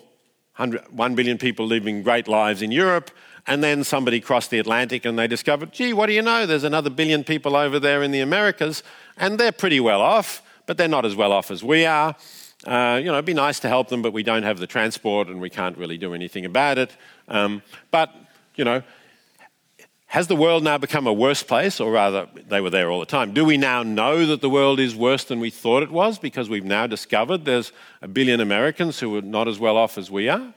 1 billion people living great lives in Europe, and then somebody crossed the Atlantic and they discovered, gee, what do you know? There's another billion people over there in the Americas, and they're pretty well off, but they're not as well off as we are. Uh, you know, it'd be nice to help them, but we don't have the transport and we can't really do anything about it. Um, but, you know, has the world now become a worse place, or rather, they were there all the time? Do we now know that the world is worse than we thought it was because we've now discovered there's a billion Americans who are not as well off as we are?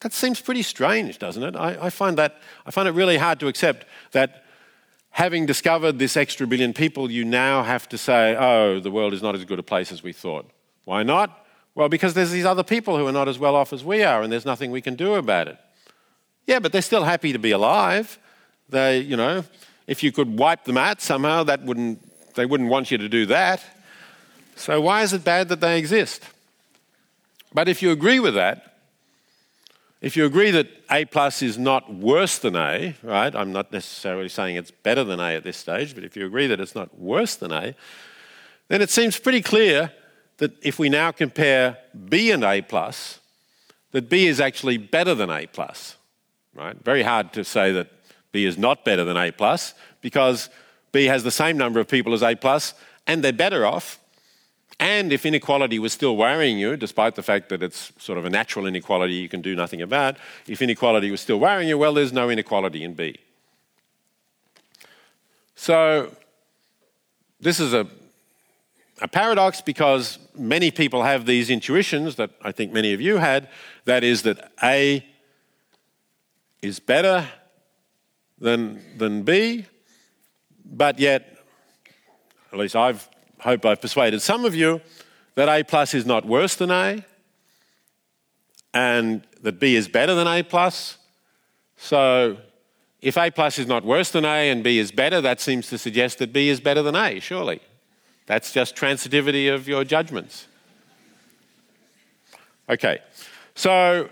That seems pretty strange, doesn't it? I, I find that I find it really hard to accept that having discovered this extra billion people, you now have to say, oh, the world is not as good a place as we thought. Why not? Well, because there's these other people who are not as well off as we are, and there's nothing we can do about it. Yeah, but they're still happy to be alive. They, you know, if you could wipe them out somehow, that wouldn't, they wouldn't want you to do that. So why is it bad that they exist? But if you agree with that, if you agree that A plus is not worse than A, right? I'm not necessarily saying it's better than A at this stage, but if you agree that it's not worse than A, then it seems pretty clear that if we now compare B and A plus, that B is actually better than A plus right? Very hard to say that B is not better than A plus because B has the same number of people as A plus and they're better off. And if inequality was still worrying you, despite the fact that it's sort of a natural inequality you can do nothing about, if inequality was still worrying you, well, there's no inequality in B. So this is a, a paradox because many people have these intuitions that I think many of you had that is, that A is better than, than B, but yet, at least I hope I've persuaded some of you that A plus is not worse than A, and that B is better than A plus. So if A plus is not worse than A and B is better, that seems to suggest that B is better than A, surely. That's just transitivity of your judgments. Okay, so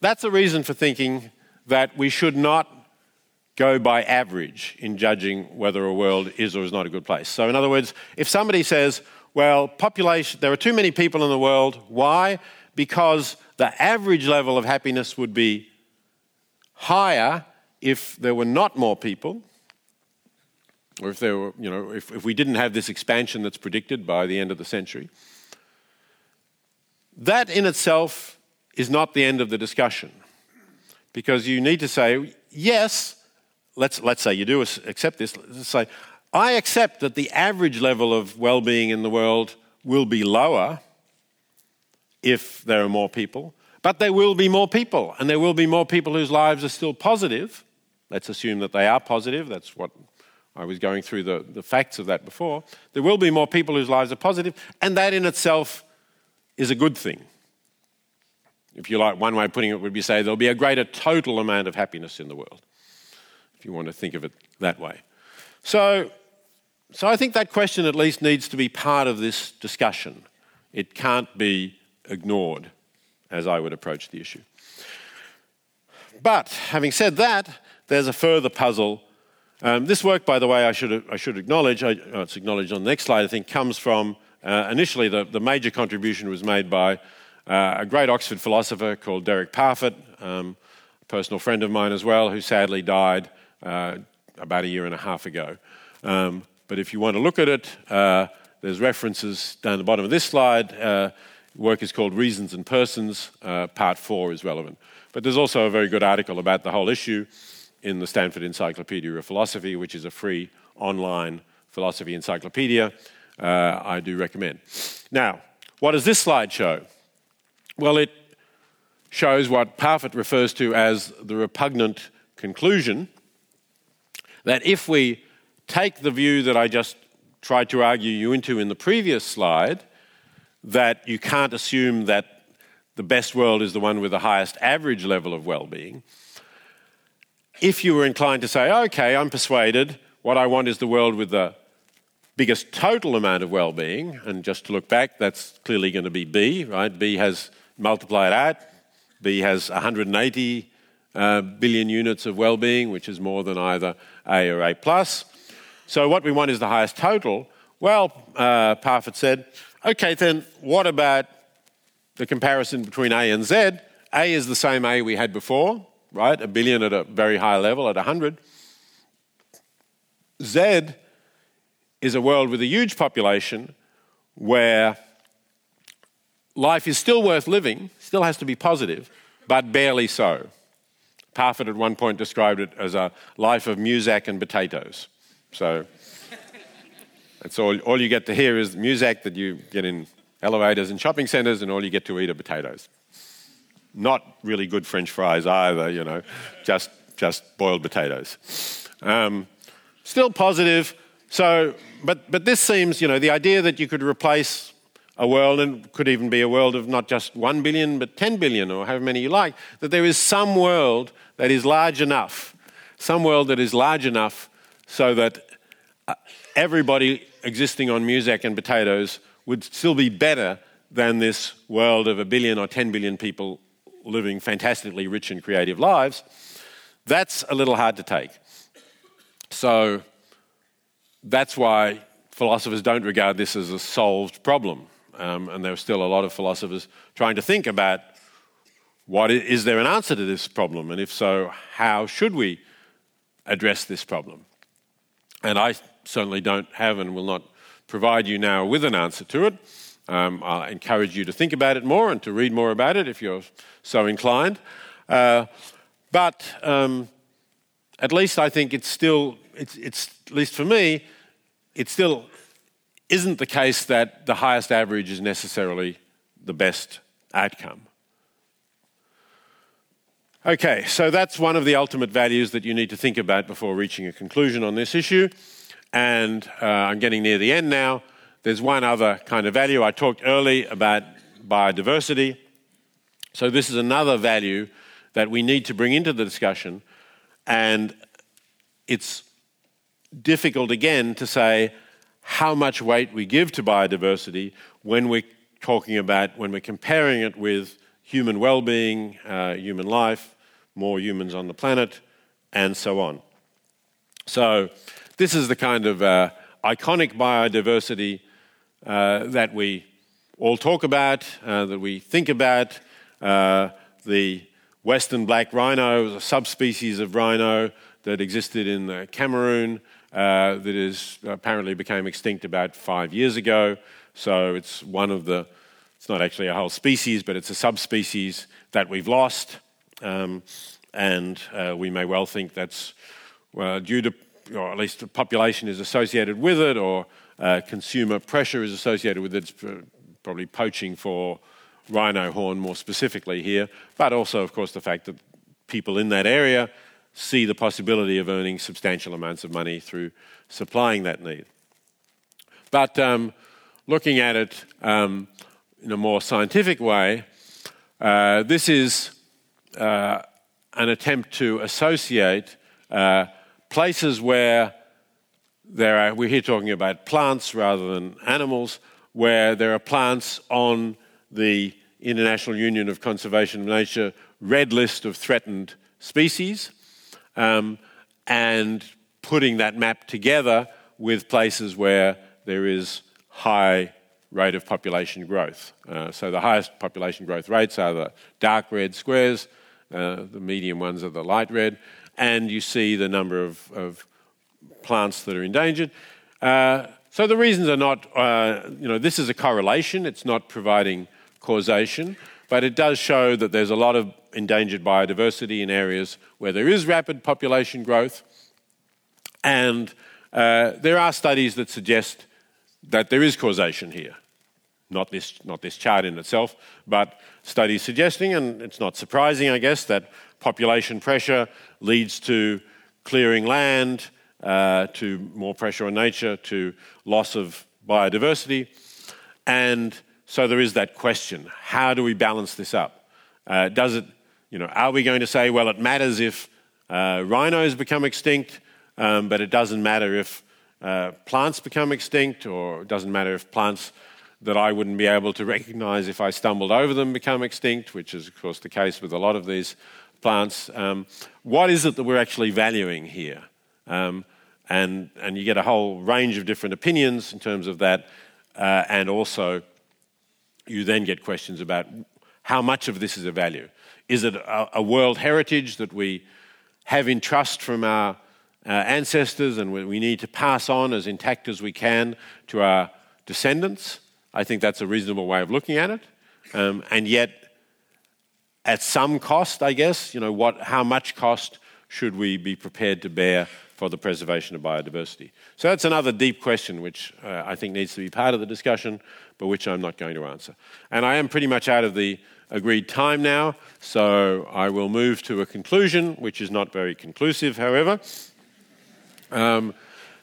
that's a reason for thinking that we should not go by average in judging whether a world is or is not a good place. So, in other words, if somebody says, well, population, there are too many people in the world, why? Because the average level of happiness would be higher if there were not more people, or if there were, you know, if, if we didn't have this expansion that's predicted by the end of the century. That in itself is not the end of the discussion because you need to say, yes, let's, let's say you do accept this, let's say, I accept that the average level of well being in the world will be lower if there are more people, but there will be more people, and there will be more people whose lives are still positive. Let's assume that they are positive. That's what I was going through the, the facts of that before. There will be more people whose lives are positive, and that in itself is a good thing. If you like, one way of putting it would be say there'll be a greater total amount of happiness in the world, if you want to think of it that way. So, so I think that question at least needs to be part of this discussion. It can't be ignored as I would approach the issue. But having said that, there's a further puzzle. Um, this work, by the way, I should, I should acknowledge, I, oh, it's acknowledged on the next slide, I think comes from uh, initially the, the major contribution was made by uh, a great Oxford philosopher called Derek Parfit, um, a personal friend of mine as well, who sadly died uh, about a year and a half ago. Um, but if you want to look at it, uh, there's references down the bottom of this slide. Uh, work is called Reasons and Persons. Uh, part four is relevant. But there's also a very good article about the whole issue in the Stanford Encyclopedia of Philosophy, which is a free online philosophy encyclopedia. Uh, I do recommend. Now, what does this slide show? Well, it shows what Parfit refers to as the repugnant conclusion that if we take the view that I just tried to argue you into in the previous slide, that you can't assume that the best world is the one with the highest average level of well being. If you were inclined to say, okay, I'm persuaded, what I want is the world with the biggest total amount of well being, and just to look back, that's clearly going to be B, right? B has multiplied out. B has 180 uh, billion units of well-being, which is more than either A or A plus. So what we want is the highest total. Well, uh, Parfit said, okay, then what about the comparison between A and Z? A is the same A we had before, right? A billion at a very high level, at 100. Z is a world with a huge population where life is still worth living, still has to be positive, but barely so. Parfit at one point described it as a life of Muzak and potatoes. So that's all, all you get to hear is Muzak that you get in elevators and shopping centres, and all you get to eat are potatoes. Not really good French fries either, you know, just, just boiled potatoes. Um, still positive. So, but, but this seems, you know, the idea that you could replace a world, and could even be a world of not just 1 billion, but 10 billion, or however many you like, that there is some world that is large enough, some world that is large enough so that uh, everybody existing on Muzak and potatoes would still be better than this world of a billion or 10 billion people living fantastically rich and creative lives. That's a little hard to take. So that's why philosophers don't regard this as a solved problem. Um, and there are still a lot of philosophers trying to think about what is, there an answer to this problem? And if so, how should we address this problem? And I certainly don't have and will not provide you now with an answer to it. Um, I encourage you to think about it more and to read more about it if you're so inclined. Uh, but um, at least I think it's still, it's, it's, at least for me, it's still isn't the case that the highest average is necessarily the best outcome. Okay, so that's one of the ultimate values that you need to think about before reaching a conclusion on this issue. And uh, I'm getting near the end now. There's one other kind of value. I talked early about biodiversity. So, this is another value that we need to bring into the discussion. And it's difficult again to say how much weight we give to biodiversity when we're talking about, when we're comparing it with human well being, uh, human life, more humans on the planet, and so on. So, this is the kind of uh, iconic biodiversity uh, that we all talk about, uh, that we think about. Uh, the western black rhino a subspecies of rhino that existed in the Cameroon uh, that is apparently became extinct about five years ago. So it's one of the, it's not actually a whole species, but it's a subspecies that we've lost. Um, and uh, we may well think that's due to, or at least the population is associated with it, or uh, consumer pressure is associated with it. It's probably poaching for rhino horn more specifically here, but also, of course, the fact that people in that area see the possibility of earning substantial amounts of money through supplying that need. But um, looking at it um, in a more scientific way, uh, this is uh, an attempt to associate uh, places where there are, we're here talking about plants rather than animals, where there are plants on the International Union of Conservation of Nature red list of threatened species um, and putting that map together with places where there is high rate of population growth. Uh, so the highest population growth rates are the dark red squares, uh, the medium ones are the light red, and you see the number of, of plants that are endangered. Uh, so the reasons are not, uh, you know, this is a correlation, it's not providing causation, but it does show that there's a lot of endangered biodiversity in areas where there is rapid population growth. And uh, there are studies that suggest that there is causation here. Not this, not this chart in itself, but studies suggesting, and it's not surprising, I guess, that population pressure leads to clearing land, uh, to more pressure on nature, to loss of biodiversity. And so there is that question how do we balance this up? Uh, does it you know, are we going to say, well, it matters if uh, rhinos become extinct, um, but it doesn't matter if uh, plants become extinct, or it doesn't matter if plants that I wouldn't be able to recognize if I stumbled over them become extinct, which is, of course, the case with a lot of these plants. Um, what is it that we're actually valuing here? Um, and, and you get a whole range of different opinions in terms of that, uh, and also you then get questions about how much of this is a value. Is it a, a world heritage that we have in trust from our uh, ancestors and we need to pass on as intact as we can to our descendants? I think that's a reasonable way of looking at it. Um, and yet, at some cost, I guess. You know, what, how much cost should we be prepared to bear for the preservation of biodiversity? So that's another deep question which uh, I think needs to be part of the discussion, but which I'm not going to answer. And I am pretty much out of the agreed time now, so I will move to a conclusion, which is not very conclusive, however. Um,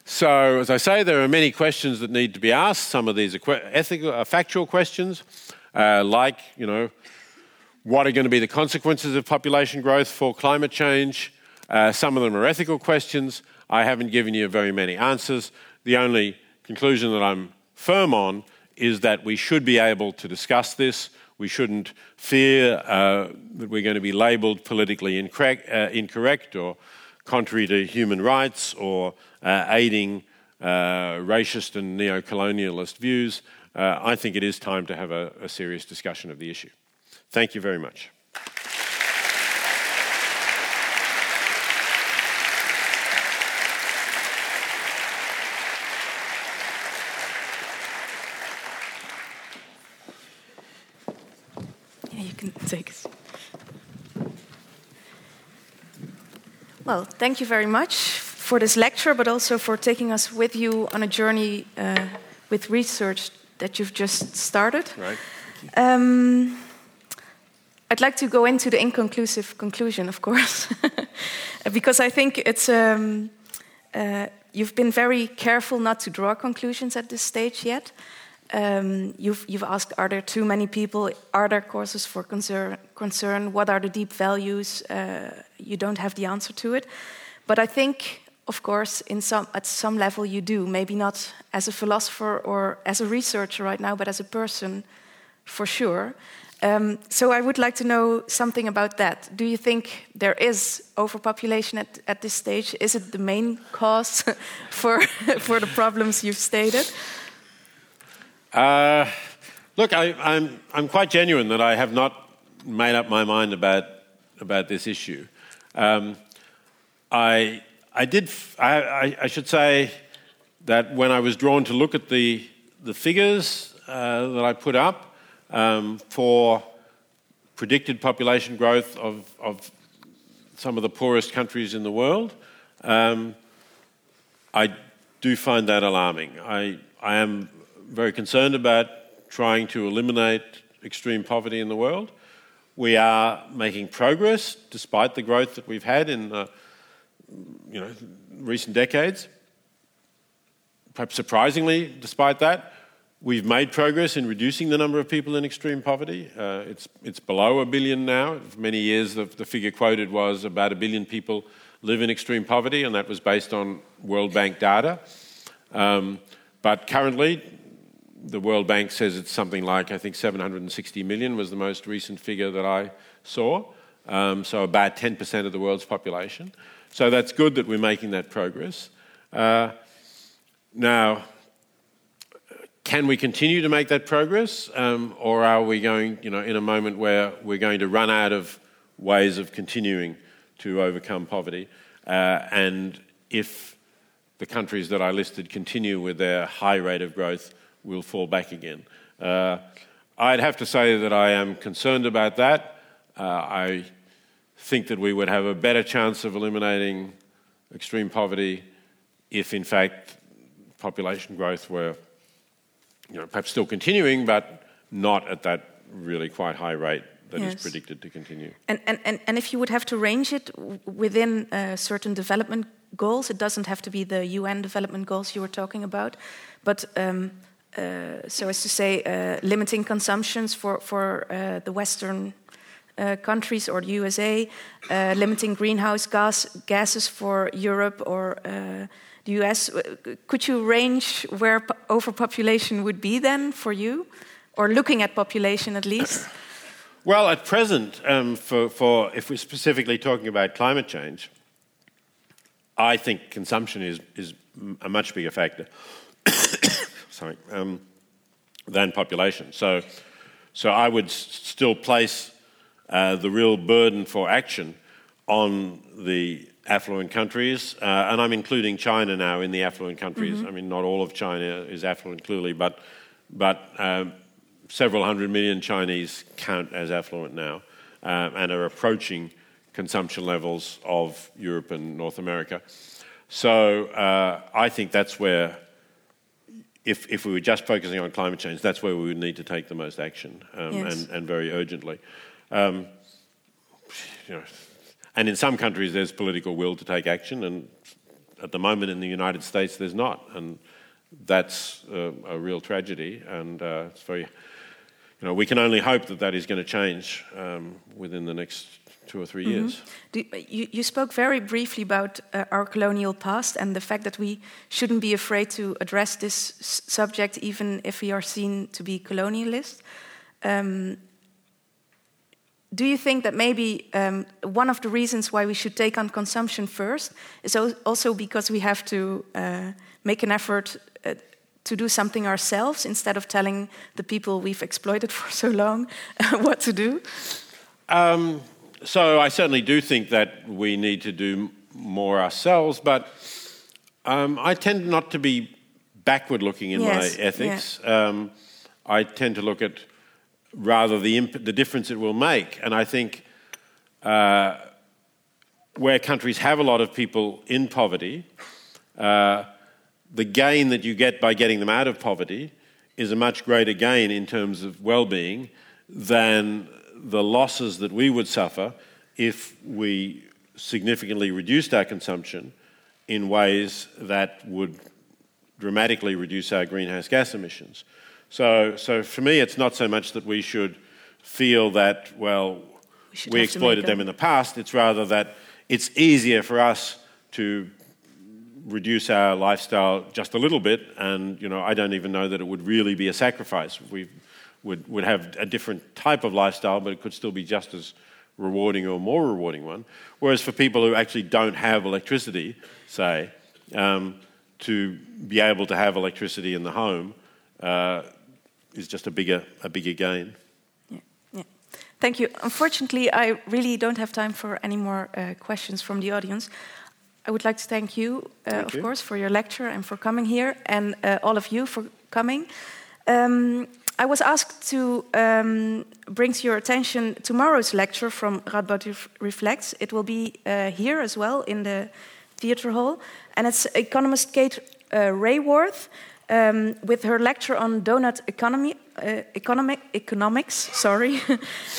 so, as I say, there are many questions that need to be asked. Some of these are ethical, uh, factual questions, uh, like, you know, what are going to be the consequences of population growth for climate change? Uh, some of them are ethical questions. I haven't given you very many answers. The only conclusion that I'm firm on is that we should be able to discuss this. We shouldn't fear uh, that we're going to be labelled politically incorrect, uh, incorrect, or contrary to human rights or uh, aiding uh, racist and neo colonialist views. Uh, I think it is time to have a, a serious discussion of the issue. Thank you very much. Can take it. Well, thank you very much for this lecture, but also for taking us with you on a journey uh, with research that you've just started. Right. Um, I'd like to go into the inconclusive conclusion, of course, because I think it's. Um, uh, you've been very careful not to draw conclusions at this stage yet. Um, you've, you've, asked, are there too many people? Are there causes for concern? concern? What are the deep values? Uh, you don't have the answer to it. But I think, of course, in some, at some level you do. Maybe not as a philosopher or as a researcher right now, but as a person, for sure. Um, so I would like to know something about that. Do you think there is overpopulation at, at this stage? Is it the main cause for for the problems you've stated? Uh, look, I, am I'm, I'm quite genuine that I have not made up my mind about about this issue. Um, I I did I, I, I, should say that when I was drawn to look at the the figures uh, that I put up um, for predicted population growth of, of, some of the poorest countries in the world. Um, I do find that alarming. I, I am very concerned about trying to eliminate extreme poverty in the world. We are making progress despite the growth that we've had in you know, recent decades. Perhaps surprisingly, despite that, We've made progress in reducing the number of people in extreme poverty. Uh, it's, it's below a billion now. For many years, the, the figure quoted was about a billion people live in extreme poverty, and that was based on World Bank data. Um, but currently, the World Bank says it's something like, I think, 760 million was the most recent figure that I saw. Um, so, about 10% of the world's population. So, that's good that we're making that progress. Uh, now, can we continue to make that progress, um, or are we going, you know, in a moment where we're going to run out of ways of continuing to overcome poverty? Uh, and if the countries that I listed continue with their high rate of growth, we'll fall back again. Uh, I'd have to say that I am concerned about that. Uh, I think that we would have a better chance of eliminating extreme poverty if, in fact, population growth were you know, perhaps still continuing, but not at that really quite high rate that yes. is predicted to continue. And, and, and, and if you would have to range it within uh, certain development goals, it doesn't have to be the UN development goals you were talking about, but um, so as to say, uh, limiting consumptions for, for uh, the Western uh, countries or the USA, uh, limiting greenhouse gas gases for Europe or the US. Could you range where overpopulation would be then for you, or looking at population at least? Well, at present, um, for, for, if we're specifically talking about climate change, I think consumption is, is a much bigger factor. Sorry, um, than population. So, so I would still place uh, the real burden for action on the affluent countries, uh, and I'm including China now in the affluent countries. Mm-hmm. I mean, not all of China is affluent, clearly, but but um, several hundred million Chinese count as affluent now. um, and are approaching consumption levels of Europe and North America. So uh, I think that's where, if, if we were just focusing on climate change, that's where we would need to take the most action um, yes. and, and, very urgently. Um, you know, and in some countries, there's political will to take action, and at the moment in the United States, there's not. And that's a, a real tragedy, and uh, it's very, you know, we can only hope that that is going to change um, within the next two or 3 mm -hmm. years. Do, you, you, spoke very briefly about uh, our colonial past and the fact that we shouldn't be afraid to address this subject, even if we are seen to be colonialist. Um, do you think that maybe um, one of the reasons why we should take on consumption first is also because we have to uh, make an effort uh, to do something ourselves instead of telling the people we've exploited for so long what to do? Um, so I certainly do think that we need to do more ourselves, but um, I tend not to be backward looking in yes, my ethics. Yeah. Um, I tend to look at rather the, imp- the difference it will make. And I think uh, where countries have a lot of people in poverty, uh, the gain that you get by getting them out of poverty is a much greater gain in terms of well being than the losses that we would suffer if we significantly reduced our consumption in ways that would dramatically reduce our greenhouse gas emissions. So, so for me, it's not so much that we should feel that, well, we, we exploited them in the past. It's rather that it's easier for us to reduce our lifestyle just a little bit, and you know, I don't even know that it would really be a sacrifice. We would, would have a different type of lifestyle, but it could still be just as rewarding or more rewarding one. Whereas for people who actually don't have electricity, say, um, to be able to have electricity in the home uh, is just a bigger, a bigger gain. Yeah, yeah. Thank you. Unfortunately, I really don't have time for any more uh, questions from the audience. I would like to thank you, uh, thank of you. course, for your lecture and for coming here, and uh, all of you for coming. Um, I was asked to um, bring to your attention tomorrow's lecture from Radboud Reflects. It will be uh, here as well in the theatre hall, and it's economist Kate uh, Raworth um, with her lecture on donut economy, uh, economic, economics. Sorry, uh,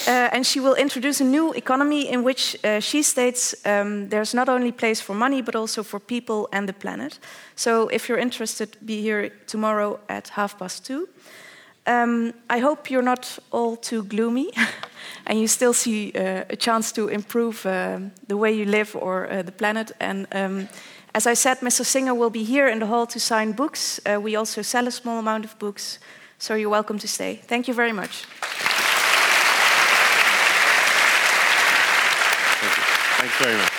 and she will introduce a new economy in which uh, she states um, there's not only place for money but also for people and the planet. So, if you're interested, be here tomorrow at half past two. Um, I hope you're not all too gloomy and you still see uh, a chance to improve uh, the way you live or uh, the planet. And um, as I said, Mr. Singer will be here in the hall to sign books. Uh, we also sell a small amount of books, so you're welcome to stay. Thank you very much. Thank you. Thanks very much.